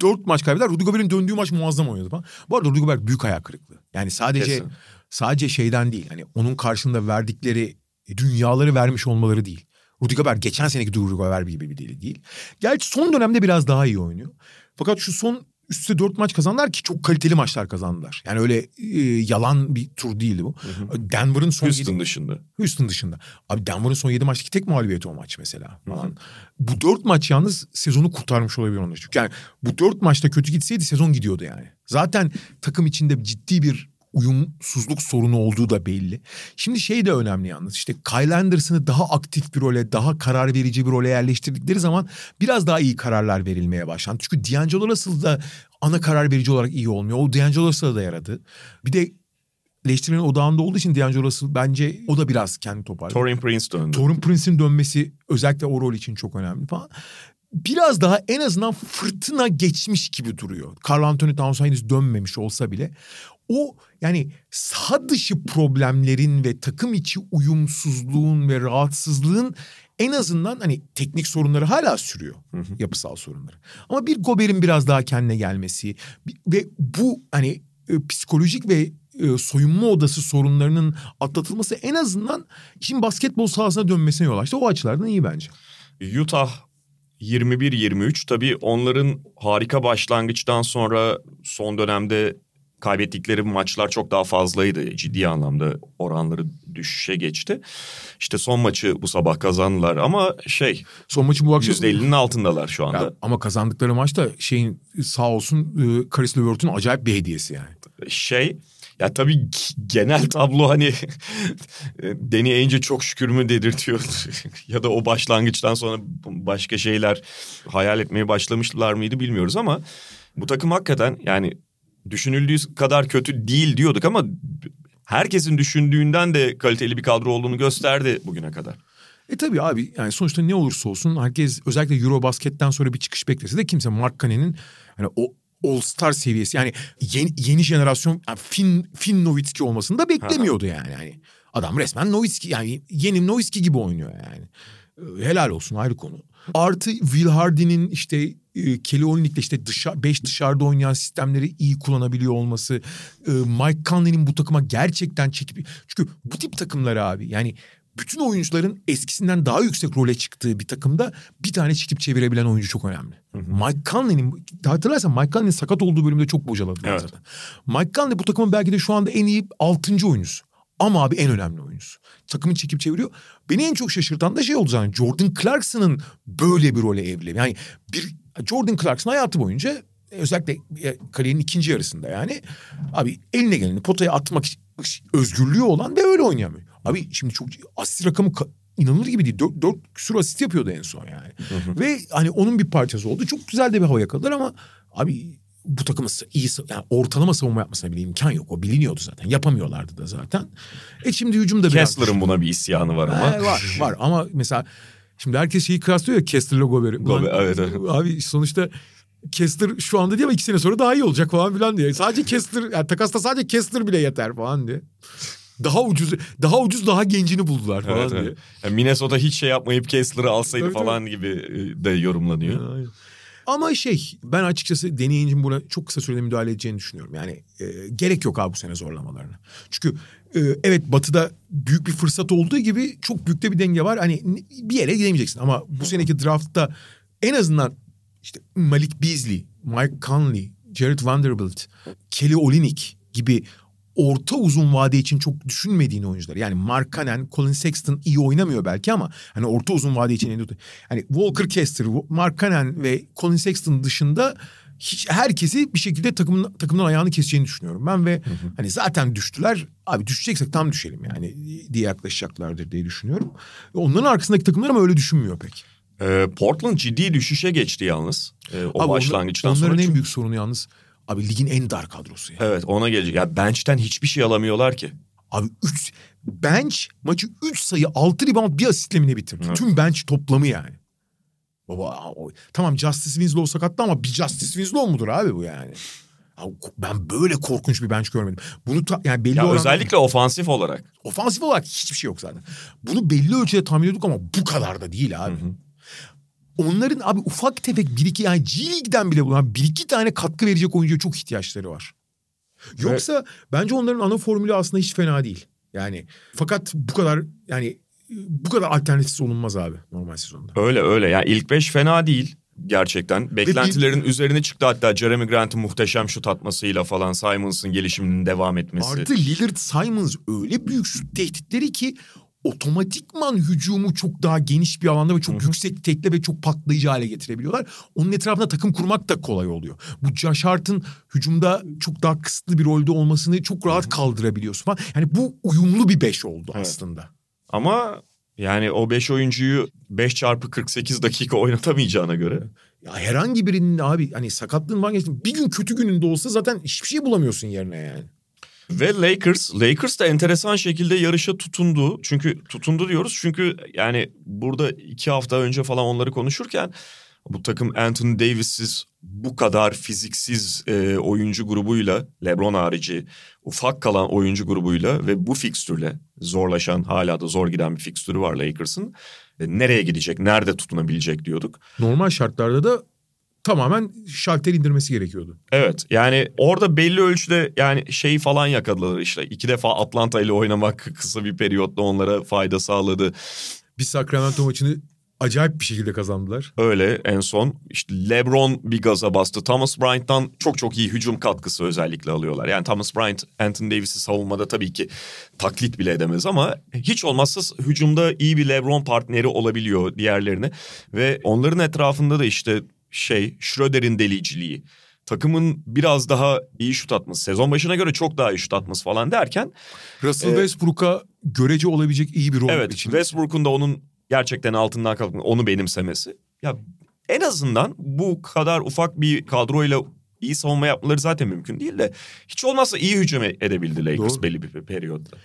[SPEAKER 2] dört maç kaybeder. Rudy Gobert'in döndüğü maç muazzam oynadı falan. Bu arada Rudy Gobert büyük ayak kırıklığı. Yani sadece
[SPEAKER 1] Kesin.
[SPEAKER 2] sadece şeyden değil. Hani onun karşında verdikleri dünyaları vermiş olmaları değil. Rudy Gobert geçen seneki Rudy Gobert gibi bir değil. Gerçi son dönemde biraz daha iyi oynuyor. Fakat şu son üstte dört maç kazandılar ki çok kaliteli maçlar kazandılar. Yani öyle e, yalan bir tur değildi bu. Denver'ın son
[SPEAKER 1] Houston
[SPEAKER 2] yedi-
[SPEAKER 1] dışında.
[SPEAKER 2] Houston dışında. Abi Denver'ın son 7 maçtaki tek mağlubiyeti o maç mesela falan. Bu 4 maç yalnız sezonu kurtarmış olabilir onlar. Çünkü yani bu 4 maçta kötü gitseydi sezon gidiyordu yani. Zaten takım içinde ciddi bir uyumsuzluk sorunu olduğu da belli. Şimdi şey de önemli yalnız işte Kyle Anderson'ı daha aktif bir role, daha karar verici bir role yerleştirdikleri zaman biraz daha iyi kararlar verilmeye başlandı. Çünkü D'Angelo Russell da ana karar verici olarak iyi olmuyor. O D'Angelo Russell'a da yaradı. Bir de eleştirilerin odağında olduğu için D'Angelo Russell bence o da biraz kendi toparladı.
[SPEAKER 1] Torin Prince döndü.
[SPEAKER 2] Torun Prince'in dönmesi özellikle o rol için çok önemli falan. Biraz daha en azından fırtına geçmiş gibi duruyor. Carl Anthony Towns henüz dönmemiş olsa bile. O yani saha dışı problemlerin ve takım içi uyumsuzluğun ve rahatsızlığın en azından hani teknik sorunları hala sürüyor. Yapısal sorunları. Ama bir Gober'in biraz daha kendine gelmesi ve bu hani e, psikolojik ve e, soyunma odası sorunlarının atlatılması en azından işin basketbol sahasına dönmesine yol açtı. O açılardan iyi bence.
[SPEAKER 1] Utah 21-23 tabii onların harika başlangıçtan sonra son dönemde kaybettikleri maçlar çok daha fazlaydı. Ciddi anlamda oranları düşüşe geçti. İşte son maçı bu sabah kazandılar ama şey
[SPEAKER 2] Son maçı bu akşam...
[SPEAKER 1] %50'nin altındalar şu anda.
[SPEAKER 2] Ya, ama kazandıkları maçta şeyin sağ olsun e, Karis LeVert'ün acayip bir hediyesi yani.
[SPEAKER 1] Şey ya tabii genel tablo hani Danny Ainge çok şükür mü dedirtiyor ya da o başlangıçtan sonra başka şeyler hayal etmeye başlamışlar mıydı bilmiyoruz ama bu takım hakikaten yani düşünüldüğü kadar kötü değil diyorduk ama herkesin düşündüğünden de kaliteli bir kadro olduğunu gösterdi bugüne kadar.
[SPEAKER 2] E tabii abi yani sonuçta ne olursa olsun herkes özellikle Eurobasketten sonra bir çıkış beklese de kimse Mark Kanen'in yani o All Star seviyesi yani yeni, yeni jenerasyon yani Finn, Finn Nowitzki olmasını da beklemiyordu yani. yani. Adam resmen Nowitzki yani yeni Nowitzki gibi oynuyor yani. Helal olsun ayrı konu. Artı Will Hardy'nin işte e, Kelly Olynyk'le işte dışa, beş dışarıda oynayan sistemleri iyi kullanabiliyor olması. e, Mike Conley'nin bu takıma gerçekten çekip... Çünkü bu tip takımlar abi yani bütün oyuncuların eskisinden daha yüksek role çıktığı bir takımda bir tane çekip çevirebilen oyuncu çok önemli. Mike Conley'nin hatırlarsan Mike Conley'nin sakat olduğu bölümde çok bocaladılar
[SPEAKER 1] Evet.
[SPEAKER 2] zaten. Mike Conley bu takımın belki de şu anda en iyi altıncı oyuncusu. Ama abi en önemli oyuncusu. Takımı çekip çeviriyor. Beni en çok şaşırtan da şey oldu zaten. Jordan Clarkson'ın böyle bir role evliliği. Yani bir Jordan Clarkson hayatı boyunca özellikle e, kariyerin ikinci yarısında yani abi eline geleni potaya atmak özgürlüğü olan ve öyle oynayamıyor. Abi şimdi çok asist rakamı ka- inanılır gibi değil. Dört, dört küsur asist yapıyordu en son yani. Ve hani onun bir parçası oldu. Çok güzel de bir hava yakaladılar ama abi bu takımın iyi yani ortalama savunma yapmasına bile imkan yok. O biliniyordu zaten. Yapamıyorlardı da zaten. E şimdi hücumda biraz...
[SPEAKER 1] Kessler'ın buna bir isyanı var ama.
[SPEAKER 2] Ha, var var ama mesela şimdi herkes şeyi kıyaslıyor ya Kessler'la Gober'i.
[SPEAKER 1] Gober, evet, evet.
[SPEAKER 2] Abi sonuçta Kessler şu anda değil ama iki sene sonra daha iyi olacak falan filan diye. Sadece Kessler yani takasta sadece Kessler bile yeter falan diye. Daha ucuz daha ucuz daha gencini buldular falan
[SPEAKER 1] Evet,
[SPEAKER 2] diye.
[SPEAKER 1] evet. Yani Minnesota hiç şey yapmayıp Kessler'ı alsaydı
[SPEAKER 2] Tabii,
[SPEAKER 1] falan gibi e, de yorumlanıyor.
[SPEAKER 2] Aynen. Ama şey ben açıkçası deneyicinin buna çok kısa sürede müdahale edeceğini düşünüyorum. Yani e, gerek yok abi bu sene zorlamalarına. Çünkü e, evet batıda büyük bir fırsat olduğu gibi çok büyük de bir denge var. Hani bir yere gidemeyeceksin ama bu seneki draftta en azından işte Malik Beasley, Mike Conley, Jared Vanderbilt, Kelly Olynyk gibi orta uzun vade için çok düşünmediğin oyuncular. Yani Markkanen, Colin Sexton iyi oynamıyor belki ama hani orta uzun vade için hani Walker Kessler, Markkanen ve Colin Sexton dışında hiç herkesi bir şekilde takımın takımdan ayağını keseceğini düşünüyorum ben ve hani zaten düştüler. Abi düşeceksek tam düşelim yani diye yaklaşacaklardır diye düşünüyorum. Onların arkasındaki takımlar ama öyle düşünmüyor pek.
[SPEAKER 1] Ee, Portland ciddi düşüşe geçti yalnız. Ee, o
[SPEAKER 2] Abi
[SPEAKER 1] başlangıçtan
[SPEAKER 2] onlar,
[SPEAKER 1] sonra.
[SPEAKER 2] Onların en büyük sorunu yalnız abi ligin en dar kadrosu ya.
[SPEAKER 1] Evet ona gelecek. Ya bench'ten hiçbir şey alamıyorlar ki.
[SPEAKER 2] Abi 3 bench maçı 3 sayı 6 rebound bir asistle mi ne bitirdi?
[SPEAKER 1] Evet.
[SPEAKER 2] Tüm bench toplamı yani. Baba o- tamam Justice Winslow sakattı ama bir Justice Winslow mudur abi bu yani? Abi, ben böyle korkunç bir bench görmedim. Bunu ta- yani belli
[SPEAKER 1] Ya
[SPEAKER 2] oranda-
[SPEAKER 1] özellikle ofansif olarak.
[SPEAKER 2] ofansif olarak hiçbir şey yok zaten. Bunu belli ölçüde tahmin ediyorduk ama bu kadar da değil abi. Onların abi ufak tefek bir iki yani G League'den bile bulan bir iki tane katkı verecek oyuncuya çok ihtiyaçları var. Yoksa bence onların ana formülü aslında hiç fena değil. Yani fakat bu kadar yani bu kadar alternatifsiz olunmaz abi normal sezonda.
[SPEAKER 1] Öyle öyle. Yani ilk beş fena değil gerçekten. Beklentilerin üzerine çıktı hatta Jeremy Grant'ın muhteşem şut atmasıyla falan Simons'ın gelişiminin devam etmesi.
[SPEAKER 2] Artı Lillard Simons öyle büyük şut tehditleri ki otomatikman hücumu çok daha geniş bir alanda ve çok yüksek tekle ve çok patlayıcı hale getirebiliyorlar. Onun etrafında takım kurmak da kolay oluyor. Bu Josh Hart'ın hücumda çok daha kısıtlı bir rolde olmasını çok rahat kaldırabiliyorsun falan. Yani bu uyumlu bir beş oldu
[SPEAKER 1] Evet.
[SPEAKER 2] aslında.
[SPEAKER 1] Ama yani o 5 oyuncuyu 5 çarpı 48 dakika oynatamayacağına göre.
[SPEAKER 2] Ya herhangi birinin abi hani sakatlığın var geçtim. Bir gün kötü gününde olsa zaten hiçbir şey bulamıyorsun yerine yani.
[SPEAKER 1] Ve Lakers, Lakers da enteresan şekilde yarışa tutundu. Çünkü tutundu diyoruz çünkü yani burada iki hafta önce falan onları konuşurken bu takım Anthony Davis'siz bu kadar fiziksiz e, oyuncu grubuyla LeBron harici ufak kalan oyuncu grubuyla ve bu fikstürle zorlaşan hala da zor giden bir fikstürü var Lakers'ın. E, nereye gidecek, nerede tutunabilecek diyorduk.
[SPEAKER 2] Normal şartlarda da tamamen şalter indirmesi gerekiyordu.
[SPEAKER 1] Evet yani orada belli ölçüde yani şeyi falan yakaladılar işte. iki defa Atlanta ile oynamak kısa bir periyotta onlara fayda sağladı.
[SPEAKER 2] Bir Sacramento maçını acayip bir şekilde kazandılar.
[SPEAKER 1] Öyle en son işte LeBron bir gaza bastı. Thomas Bryant'tan çok çok iyi hücum katkısı özellikle alıyorlar. Yani Thomas Bryant Anthony Davis'i savunmada tabii ki taklit bile edemez ama hiç olmazsa hücumda iyi bir LeBron partneri olabiliyor diğerlerine. Ve onların etrafında da işte şey Schroeder'in deliciliği. Takımın biraz daha iyi şut atması, sezon başına göre çok daha iyi şut atması falan derken
[SPEAKER 2] Russell
[SPEAKER 1] Ee,
[SPEAKER 2] Westbrook'a görece olabilecek iyi bir rol
[SPEAKER 1] Evet
[SPEAKER 2] için.
[SPEAKER 1] Westbrook'un da onun gerçekten altından kalkıp onu benimsemesi. Ya en azından bu kadar ufak bir kadroyla iyi savunma yapmaları zaten mümkün değil de hiç olmazsa iyi hücum e- edebildi Lakers
[SPEAKER 2] Doğru.
[SPEAKER 1] belli bir periyotta.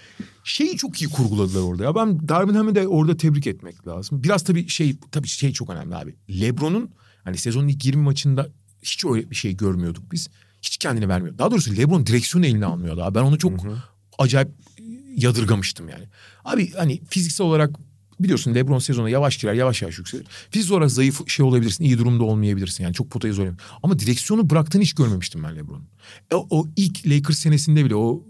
[SPEAKER 2] Şeyi çok iyi kurguladılar orada ya. Ben Darvin Ham'i de orada tebrik etmek lazım. Biraz tabii şey tabii şey çok önemli abi. LeBron'un hani sezonun ilk 20 maçında hiç öyle bir şey görmüyorduk biz. Hiç kendini vermiyor. Daha doğrusu LeBron direksiyonu eline almıyordu abi. Ben onu çok acayip yadırgamıştım yani. Abi hani fiziksel olarak biliyorsun LeBron sezona yavaş girer, yavaş yavaş yükselir. Fiziksel olarak zayıf şey olabilirsin, iyi durumda olmayabilirsin. Yani çok potayı zor. Ama direksiyonu bıraktığını hiç görmemiştim ben LeBron'un. O, o ilk Lakers senesinde bile o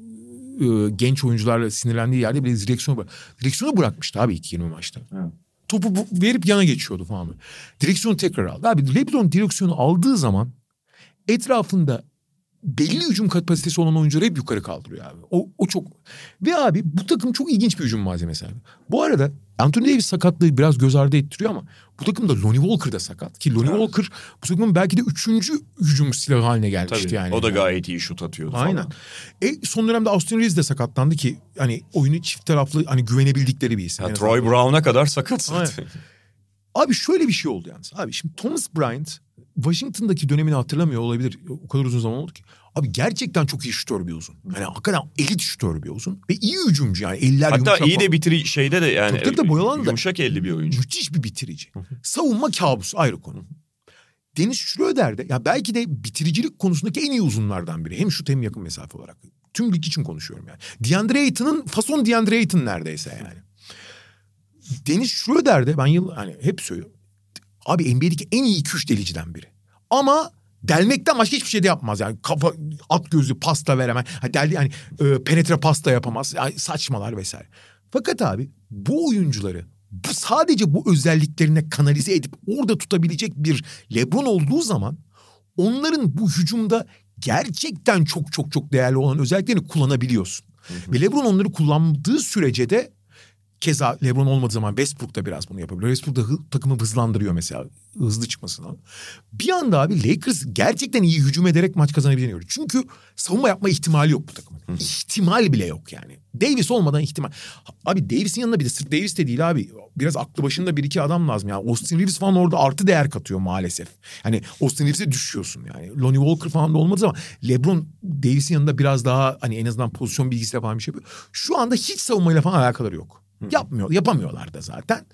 [SPEAKER 2] e, genç oyuncularla sinirlendiği yerde bile direksiyonu bırak. Direksiyonu bırakmıştı abi ilk 20 maçta. Topu verip yana geçiyordu falan. Direksiyonu tekrar aldı. Abi LeBron direksiyonu aldığı zaman etrafında belli hücum kapasitesi olan oyuncuları hep yukarı kaldırıyor abi. O, o çok... Ve abi bu takım çok ilginç bir hücum malzemesi abi. Bu arada Anthony Davis sakatlığı biraz göz ardı ettiriyor ama bu takımda Lonnie Walker da sakat. Ki Lonnie
[SPEAKER 1] Evet.
[SPEAKER 2] Walker bu takımın belki de üçüncü hücum silahı haline gelmişti
[SPEAKER 1] Tabii
[SPEAKER 2] yani.
[SPEAKER 1] o da gayet iyi şut atıyordu falan.
[SPEAKER 2] Aynen. E, son dönemde Austin Reeves de sakatlandı ki hani oyunu çift taraflı hani güvenebildikleri bir isim.
[SPEAKER 1] Ya
[SPEAKER 2] En
[SPEAKER 1] Troy. Brown'a kadar sakat
[SPEAKER 2] Aynen. Abi şöyle bir şey oldu yalnız. Abi şimdi Thomas Bryant Washington'daki dönemini hatırlamıyor olabilir. O kadar uzun zaman oldu ki. Abi gerçekten çok iyi şutör bir uzun. Yani hakikaten elit şutör bir uzun. Ve iyi hücumcu yani. Eller
[SPEAKER 1] Hatta
[SPEAKER 2] yumuşak
[SPEAKER 1] iyi
[SPEAKER 2] falan.
[SPEAKER 1] de bitiri şeyde de yani
[SPEAKER 2] Tabii tabii de boyalan da-
[SPEAKER 1] yumuşak elli bir oyuncu.
[SPEAKER 2] Müthiş bir bitirici. Savunma kabusu ayrı konu. Deniz Schroeder de ya belki de bitiricilik konusundaki en iyi uzunlardan biri. Hem şut hem yakın mesafe olarak. Tüm lig için konuşuyorum yani. DeAndre Ayton'un fason DeAndre Ayton neredeyse yani. Deniz Schroeder de ben yıl hani hep söylüyorum. Abi NBA'deki en iyi 2-3 deliciden biri. Ama delmekten başka hiçbir şey de yapmaz yani. Kafa at gözlü pasta veremez. Ha, deldi yani e, penetre pasta yapamaz. Yani saçmalar vesaire. Fakat abi bu oyuncuları bu sadece bu özelliklerine kanalize edip orada tutabilecek bir LeBron olduğu zaman onların bu hücumda gerçekten çok çok çok değerli olan özelliklerini kullanabiliyorsun. Ve LeBron onları kullandığı sürece de Keza LeBron olmadığı zaman Westbrook da biraz bunu yapabiliyor. Westbrook da hı- takımı hızlandırıyor mesela hızlı çıkmasına. Bir anda abi Lakers gerçekten iyi hücum ederek maç kazanabileceğini görüyor. Çünkü savunma yapma ihtimali yok bu takımın. İhtimal bile yok yani. Davis olmadan ihtimal. Abi Davis'in yanında bir de sırf Davis de değil abi. Biraz aklı başında bir iki adam lazım. Yani Austin Reeves falan orada artı değer katıyor maalesef. Yani Austin Reeves'e düşüyorsun yani. Lonnie Walker falan da olmadı ama LeBron Davis'in yanında biraz daha hani en azından pozisyon bilgisiyle falan bir şey yapıyor. Şu anda hiç savunmayla falan alakaları yok. Yapmıyor, yapamıyorlar da zaten.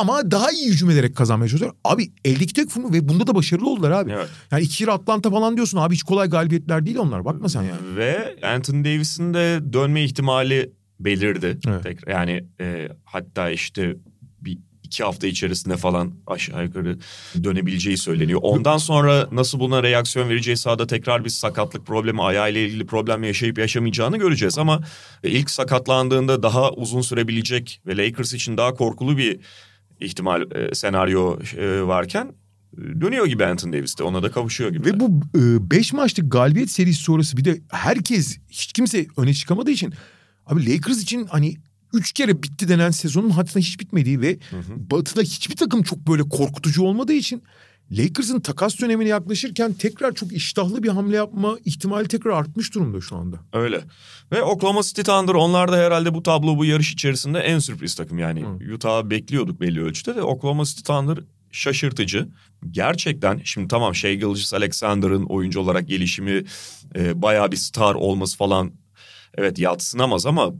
[SPEAKER 2] Ama daha iyi hücum ederek kazanmaya çalışıyor. Abi eldeki tek formu ve bunda da başarılı oldular abi.
[SPEAKER 1] Evet.
[SPEAKER 2] Yani iki kere Atlanta falan diyorsun abi hiç kolay galibiyetler değil onlar. Bakma sen yani.
[SPEAKER 1] Ve Anthony Davis'in de dönme ihtimali belirdi.
[SPEAKER 2] Evet.
[SPEAKER 1] Tekrar, yani e, hatta işte iki hafta içerisinde falan aşağı yukarı dönebileceği söyleniyor. Ondan sonra nasıl buna reaksiyon vereceği sahada tekrar bir sakatlık problemi, ayağıyla ilgili problem yaşayıp yaşamayacağını göreceğiz. Ama ilk sakatlandığında daha uzun sürebilecek ve Lakers için daha korkulu bir ihtimal e, senaryo e, varken e, dönüyor gibi Anthony Davis de ona da kavuşuyor gibi.
[SPEAKER 2] Ve bu 5 maçlık galibiyet serisi sonrası bir de herkes hiç kimse öne çıkamadığı için abi Lakers için hani üç kere bitti denen sezonun hatta hiç bitmediği ve batıda hiçbir takım çok böyle korkutucu olmadığı için Lakers'ın takas dönemine yaklaşırken tekrar çok iştahlı bir hamle yapma ihtimali tekrar artmış durumda şu anda.
[SPEAKER 1] Öyle. Ve Oklahoma City Thunder onlar da herhalde bu tablo bu yarış içerisinde en sürpriz takım. Yani Utah'ı bekliyorduk belli ölçüde de Oklahoma City Thunder şaşırtıcı. Gerçekten şimdi tamam Shea Gilgeous Alexander'ın oyuncu olarak gelişimi e, bayağı bir star olması falan evet yatsınamaz ama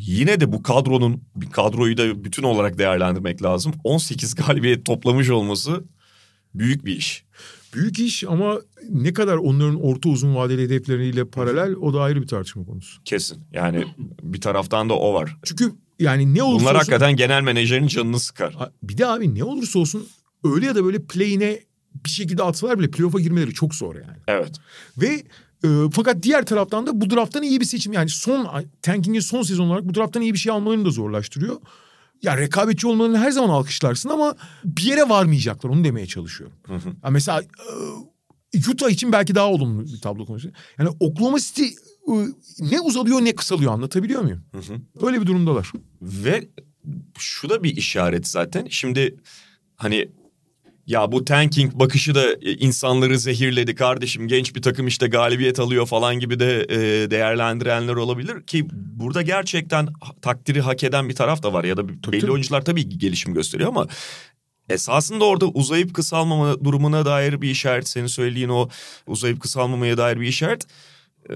[SPEAKER 1] yine de bu kadronun bir kadroyu da bütün olarak değerlendirmek lazım. 18 galibiyet toplamış olması büyük bir iş.
[SPEAKER 2] Büyük iş ama ne kadar onların orta uzun vadeli hedefleriyle paralel o da ayrı bir tartışma konusu.
[SPEAKER 1] Kesin. Yani bir taraftan da o var.
[SPEAKER 2] Çünkü yani ne olursa
[SPEAKER 1] Bunlar
[SPEAKER 2] olsun...
[SPEAKER 1] hakikaten genel menajerin canını sıkar.
[SPEAKER 2] Bir de abi ne olursa olsun öyle ya da böyle play'ine bir şekilde atsalar bile playoff'a girmeleri çok zor yani.
[SPEAKER 1] Evet.
[SPEAKER 2] Ve e, fakat diğer taraftan da bu drafttan iyi bir seçim yani son tankingin son sezon olarak bu drafttan iyi bir şey almalarını da zorlaştırıyor. Ya rekabetçi olmalarını her zaman alkışlarsın ama bir yere varmayacaklar onu demeye çalışıyorum. Ya mesela e, Utah için belki daha olumlu bir tablo konuşuyor. Yani Oklahoma City e, ne uzalıyor ne kısalıyor anlatabiliyor muyum? Öyle bir durumdalar.
[SPEAKER 1] Ve şu da bir işaret zaten. Şimdi hani ya bu tanking bakışı da e, insanları zehirledi kardeşim. Genç bir takım işte galibiyet alıyor falan gibi de e, değerlendirenler olabilir ki burada gerçekten takdiri hak eden bir taraf da var ya da belli
[SPEAKER 2] tabii.
[SPEAKER 1] oyuncular tabii ki gelişim gösteriyor ama esasında orada uzayıp kısalmama durumuna dair bir işaret senin söylediğin o uzayıp kısalmamaya dair bir işaret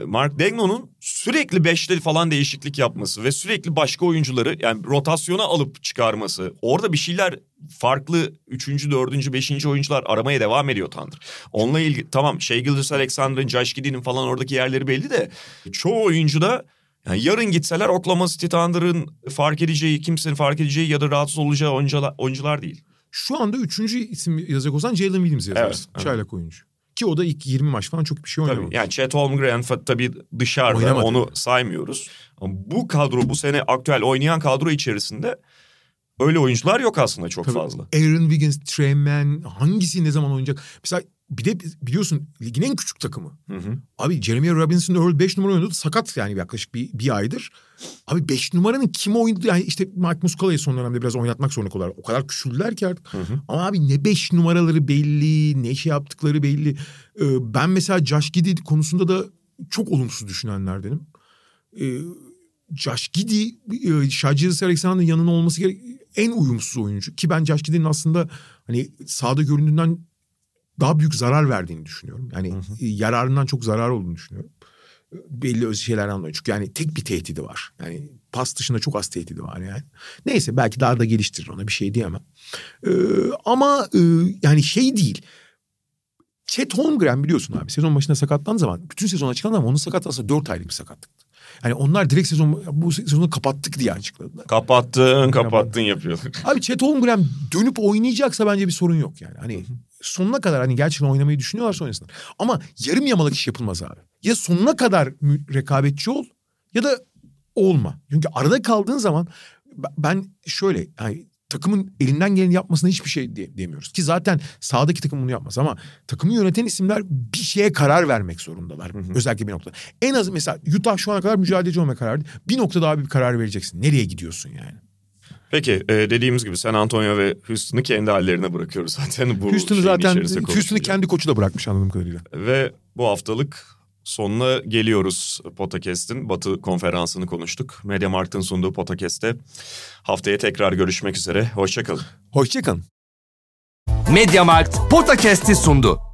[SPEAKER 1] Mark Dagnon'un sürekli beşli falan değişiklik yapması ve sürekli başka oyuncuları yani rotasyona alıp çıkarması. Orada bir şeyler farklı üçüncü, dördüncü, beşinci oyuncular aramaya devam ediyor Thunder. Onunla ilgili tamam Shea Gilgeous Alexander'ın, Josh Giddey'nin falan oradaki yerleri belli de çoğu oyuncu da yani yarın gitseler Oklahoma City Thunder'ın fark edeceği, kimsenin fark edeceği ya da rahatsız olacağı oyuncular, oyuncular değil.
[SPEAKER 2] Şu anda üçüncü isim yazacak olsan Jalen Williams yazarsın.
[SPEAKER 1] Evet, evet.
[SPEAKER 2] Çaylak oyuncu. Ki o da ilk 20 maç falan çok bir şey oynamamış.
[SPEAKER 1] Tabii yani Chet Holmgren tabii dışarıda
[SPEAKER 2] Oynamadı.
[SPEAKER 1] onu saymıyoruz. Ama bu kadro bu sene aktüel oynayan kadro içerisinde öyle oyuncular yok aslında çok
[SPEAKER 2] Tabii.
[SPEAKER 1] fazla.
[SPEAKER 2] Aaron Wiggins, Trey Mann hangisi ne zaman oynayacak? Mesela bir de biliyorsun ligin en küçük takımı.
[SPEAKER 1] Hı hı.
[SPEAKER 2] Abi Jeremy Robinson Earl 5 numara oynadı. Sakat yani yaklaşık bir, bir aydır. Abi 5 numaranın kim oynadı? Yani işte Mike Muscala'yı son dönemde biraz oynatmak zorunda kalıyorlar. O kadar küçüldüler ki artık. Ama abi ne 5 numaraları belli, ne şey yaptıkları belli. Ee, ben mesela Josh Giddey konusunda da çok olumsuz düşünenlerdenim. Ee, Josh Giddey, e, Shai Alexander'ın yanına olması gerek en uyumsuz oyuncu. Ki ben Josh Giddey'nin aslında hani sahada göründüğünden daha büyük zarar verdiğini düşünüyorum. Yani e, yararından çok zarar olduğunu düşünüyorum. Belli öz şeyler anlıyor. Çünkü yani tek bir tehdidi var. Yani pas dışında çok az tehdidi var yani. Neyse belki daha da geliştirir ona bir şey diyemem. Ee, ama e, yani şey değil. Chet Holmgren biliyorsun abi sezon başında sakatlandığı zaman bütün sezon açıklandı ama onun sakatlığı aslında 4 aylık bir sakatlıktı. Yani onlar direkt sezon bu sezonu kapattık diye açıkladılar.
[SPEAKER 1] Kapattın kapattın yapıyorlar.
[SPEAKER 2] Abi Chet Holmgren dönüp oynayacaksa bence bir sorun yok yani. Hani sonuna kadar hani gerçekten oynamayı düşünüyorlarsa oynasınlar. Ama yarım yamalak iş yapılmaz abi. Ya sonuna kadar rekabetçi ol ya da olma. Çünkü arada kaldığın zaman ben şöyle yani takımın elinden geleni yapmasına hiçbir şey diye, demiyoruz. Ki zaten sahadaki takım bunu yapmaz ama takımı yöneten isimler bir şeye karar vermek zorundalar. Özellikle bir noktada. En az mesela Utah şu ana kadar mücadeleci olmaya karar verdi. Bir noktada abi bir karar vereceksin. Nereye gidiyorsun yani?
[SPEAKER 1] Peki e, dediğimiz gibi San Antonio ve Houston'ı kendi hallerine bırakıyoruz zaten. Bu
[SPEAKER 2] Houston'ı zaten Houston'ı kendi koçu da bırakmış anladığım kadarıyla.
[SPEAKER 1] Ve bu haftalık sonuna geliyoruz Podcast'in. Batı konferansını konuştuk. Mediamarkt'ın sunduğu Podcast'te haftaya tekrar görüşmek üzere. Hoşçakalın.
[SPEAKER 2] Hoşçakalın.
[SPEAKER 3] Mediamarkt Podcast'i sundu.